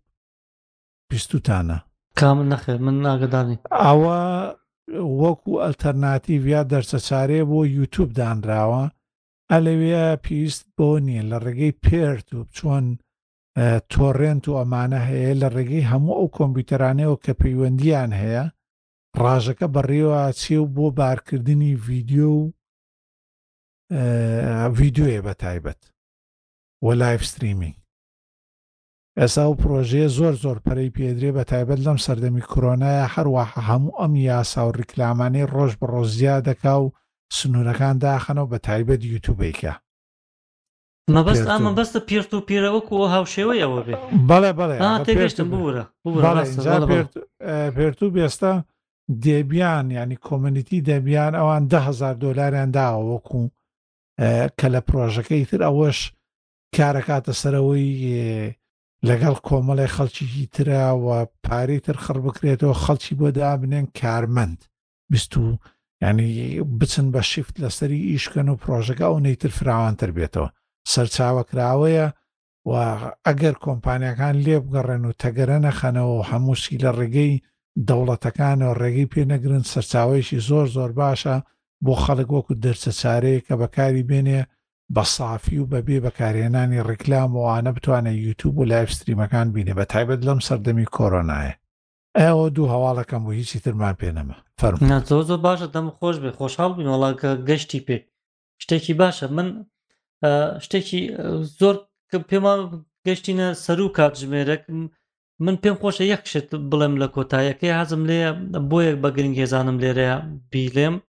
بیستوتانە. کامل نەخێر من ئاگادار نیم. ئەوە وەکو ئەلتەرناتیڤ یا دەرچە چارەیە بۆ یوتوب دانراوە ئەلەوێ پێویست بۆ نییە لە ڕێگەی پێرت و چۆن تۆرێنت و ئەمانە هەیە لە ڕێگەی هەموو ئەو کۆمپیوتەرانەوە کە پەیوەندیان هەیە ڕاژەکە بەڕێواچێ و بۆ بارکردنی ڤیددیو و ڤیددیوێ بە تایبەت وە لایف ستریمینگ ئێستا ئەو پرۆژەیە زۆر زۆر پەرەی پێدرێ بە تایبەت لەم سەردەمی کرۆنایا هەرواحە هەموو ئەم یاسا و ریکلامانەی رۆژ بە رۆژ زیادەکا و سنورەکان داخەنەو بە تایبەت یوتوبێکە مەبەست ئا مەبەستە پێرت و پیرە وەکو ئەو هاوشێوەی ئەوە بێ بەڵێ بەڵێ ئا ئەگە پێرت تێگەشتم و ببورە ببورە بەڵێ ڕاستە ئینجا بەڵێ بەڵێ پێرت ئە، پێرت و بێستە دێبیان یعنی کۆمێنیتی دەبیان ئەوان دە هەزار دۆلاریان داوە وەکو ئە، کە لە پرۆژەکەی تر ئەوەش کارەکاتە سەرەوەی لەگەڵ کۆمەڵی خەڵکیی ترا و پارەی تر خڕ بکرێتەوە خەڵکی بۆ دابنێن کارمەند بیست و ینی بچن بە شیفت لەسەری ئیشکەن و پرۆژەکە ئەو نەیتر فراوانتر بێتەوە سەرچاوە کراوەیە و ئەگەر کۆمپانیەکان لێ بگەڕێن و تەگەرە نەخەنەوە و هەمووشی لە ڕێگەی دەوڵەتەکانەوە ڕێگەی پێ نەگرن سەرچاوەیەکی زۆر زۆر باشە بۆ خەڵک وەکو دەرچە چارەیە کە بەکاری بێنێ بە سافی و بەبێ بەکارهێنانی ڕیکلام و ئانە بتوانێ یوتوب و لایڤ ستریمەکان بینێ بە تایبەت لەم سەردەمی کۆرۆنایە ئەوە دوو هەواڵەکەم بوو هیچی ترمان پێ نەما فەرموو. نا زۆر زۆر باشە دەم خۆش بێ خۆشحاڵ بووین وەڵا کە گەشتی پێ شتێکی باشە من شتێکی زۆر پێما گەشتینە سەر و کات ژمێرەک من پێم خۆشە یەک شت بڵێم لە کۆتایەکەی حەزم لێ بۆیەک بە گرنگ هێزانم لێرەیە بیلێم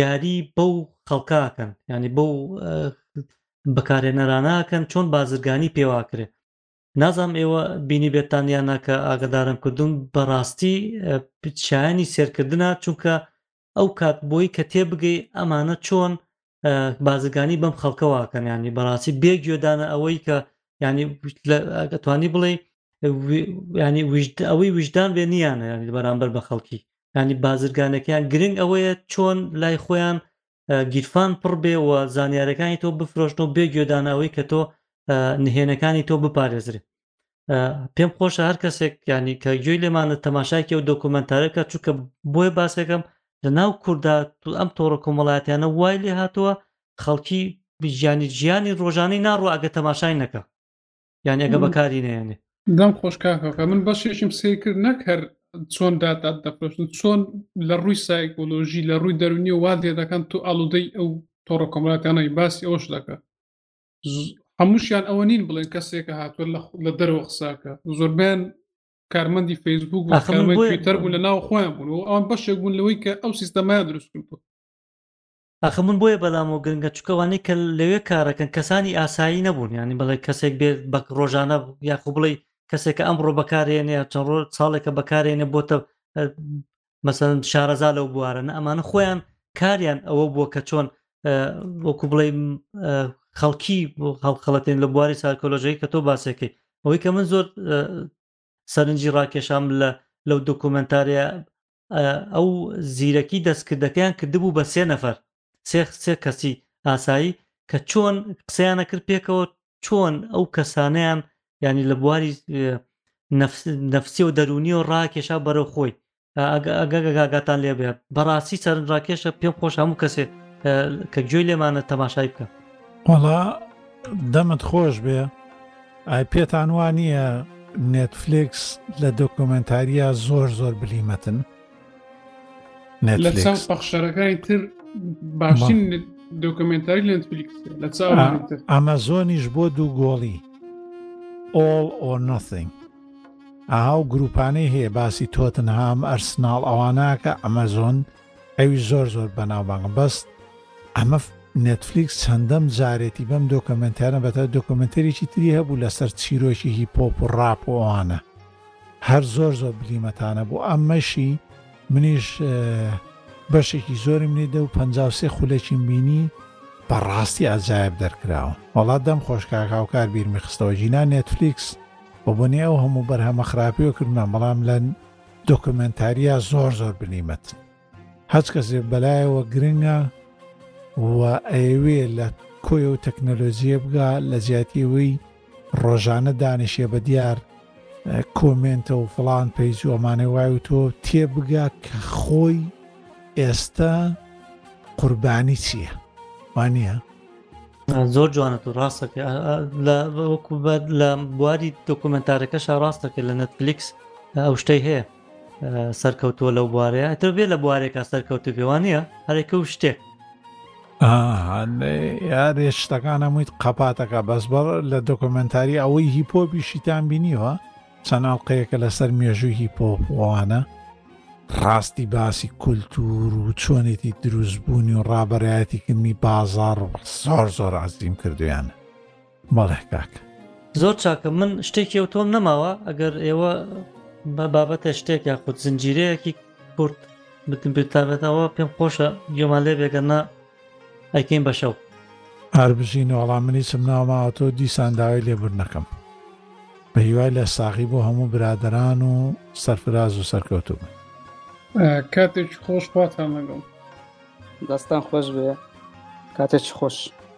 یاری بەو خەڵکاکەن ینی بەو بەکارێنەراناکەن چۆن بازرگانی پێواکرێت نازانم ئێوە بینی بێتانیا ناکە ئاگدارم کردوون بەڕاستی پچیانی سێرکردە چونکە ئەو کات بۆی کە تێبگەی ئەمانە چۆن بازرگانی بەم خەڵکەوە کەم ینی بەڕاستی بێ گوێدانە ئەوەی کە ینی توانی بڵێ ینی ئەوەی وجدان بێ نیانە ینی بەرامبەر بە خەڵکی ینی بازرگانەکەیان گرنگ ئەوەیە چۆن لای خۆیان گیرفان پڕ بێ و زانیارەکانی تۆ بفرۆشتەوە بێ گوێدانەوەی کە تۆ نهێنەکانی تۆ بپارێزرێ پێم خۆشە هەر کەسێک ینی کە گوێی لێمانە تەماشاکی و دۆکۆمنتارەکە چونکە بۆیە باسەکەم لە ناو کووردا ئەم تۆڕە کۆمەڵاتیانە وای لێ هاتووە خەڵکی بیژیانی ژیانی ڕۆژانەی ناڕۆ ئەگە تەماشای نەکە یان ئەگە بەکاری نێنێ دەم خۆشکاکە من بەشێکم سیرکرد نەک هەر چۆن داتات دەپرشن چۆن لە ڕووی سایکۆلۆژی لە ڕووی دەرونی و وا لێ دەکەن تو ئالودەی ئەو تۆڕە کۆمەڵاتیانەی باسی ئەوش دەکە هەمووشیان ئەوە نین بڵێن کەسێکە هاتووە لە دەرەوە قساکە زۆربیان کارمەندی فەیسبوک تر بوو لە ناو خۆیان بوون و ئەوان بەشێک بوون لەوەی کە ئەو سیستەمایان دروست کردو ئەخە من بۆیە بەلامەوە گرنگە چکەوانەی کە لەوێ کارەکەن کەسانی ئاسایی نەبوون ینی بڵێ کەسێک بێت بە ڕۆژانە یاخو بڵێ کەسێکە ئەمڕۆ بەکارێنێ چەڕۆ ساڵێکە بەکارێنێ بۆتە مەسەن شارەزا لەو بوارەنە ئەمانە خۆیان کاریان ئەوە بووە کە چۆن وەکو بڵێ خەڵکی هەڵخەڵەتێن لە بواری سارکۆلۆژیی کە تۆ باسەکەی ئەوەی کە من زۆر سەرنجی ڕاکێشام لە لەو دۆکۆمنتارەیە ئەو زیرەکی دەستکردەکەیان کردبوو بە سێ نەفەر سێ سێ کەسی ئاسایی کە چۆن قسەیانە کرد پێکەوە چۆن ئەو کەسانیان ینی لە بواری نفسی و دەرونی و ڕاکێشا بەرەو خۆی ئەگەگەگاتان لێ بێت بەڕاستی چەرن ڕاکێشە پێم خۆش هەموو کەسێ کە گوێی لێمانە تەماشای بکە وڵا دەمت خۆش بێ ئای پێتان وان نییە نێتفلکس لە دۆکۆمنتاریا زۆر زۆر بلیمەتن لە چاو پەخشەرەکانی تر باشین دۆکمنتاری لە نتفلیکس لە چاو ئەمەزۆنیش بۆ دوو گۆڵی all or nothing ئاها و گروپانەی هەیە باسی تۆتن هام ئەرسناڵ ئەواناکە ئەمەزۆن ئەوی زۆر زۆر بەناوبانگە بەست ئەمە نتفلیکس چەندەم جارێتی بەم دۆکمنتارە بەتە دۆکمنتەرێکی تری هەبوو لەسەر چیرۆکی هی پۆپ و ڕاپ و ئەوانە هەر زۆر زۆر بلیمەتانە بوو ئەمەشی منیش بەشێکی زۆریم لێدە و پ سێ خولەکیم بینی بەڕاستی ئەجایب دەرکراوە وڵات دەم خۆشکاکاوکار بیرمی خستەوە ژینا نێتفلیکس و بۆنی ئەو هەموو بەرهەمە خراپیەوە کردمان بەڵام لە دۆکمنتاریا زۆر زۆر بلیمەت هەچ کەسێ بەلایەوە گرنگە و ئەیەوێ لە کۆی و تەکنەلۆجیە بگا لە جیاتیەوەی ڕۆژانە دانیشێ بە دیار کۆمێنتە و فڵان پێیج و ئەمانەی وای و تۆ تێبگا کە خۆی ئێستا قوربانی چییە وانە زۆر جوانە و ڕاستەکە وەکو لە بواری دۆکومنتارەکەشا ڕاستەکە لە نەتفلیکس ئەو شتەی هەیە سەرکەوتووە لەو بوارەیە تۆ بێ لە بوارێکە سەرکەوتو پێوانە هەرێکە و شتێک یارێ شتەکان هەموویت قەپاتەکە بەس بەڕ لە دۆکمنتاری ئەوەی هیپۆپی شیتان بینیوە چەناڵقەیەکە لەسەر مێژووی هیپۆپوانە ڕاستی باسی کولتور و چۆنێتی دروستبوونی و ڕابەرایەتیکردنی بازار و زۆر زۆر ئازیم کردویانە بەڵێ کاک. زۆر چاکە من شتێکی ئەو تۆم نەماوە ئەگەر ئێوە بە بابەتە شتێک یا خود زنجیرەیەکی کورت بتابێتەوە پێم خۆشە گوێمان لێ بێگەنا ئەیکەین بە شەو ئاربژین وەڵام منی چم ناوماوە تۆ دیسان داوای لێبوردنەکەم بە هیوای لە ساغی بۆ هەموو برادران و سەرفراز و سەرکەوتوو بن کاتێک خۆش خواتان لەگەڵ دەستان خۆش بێ کاتێک خۆش.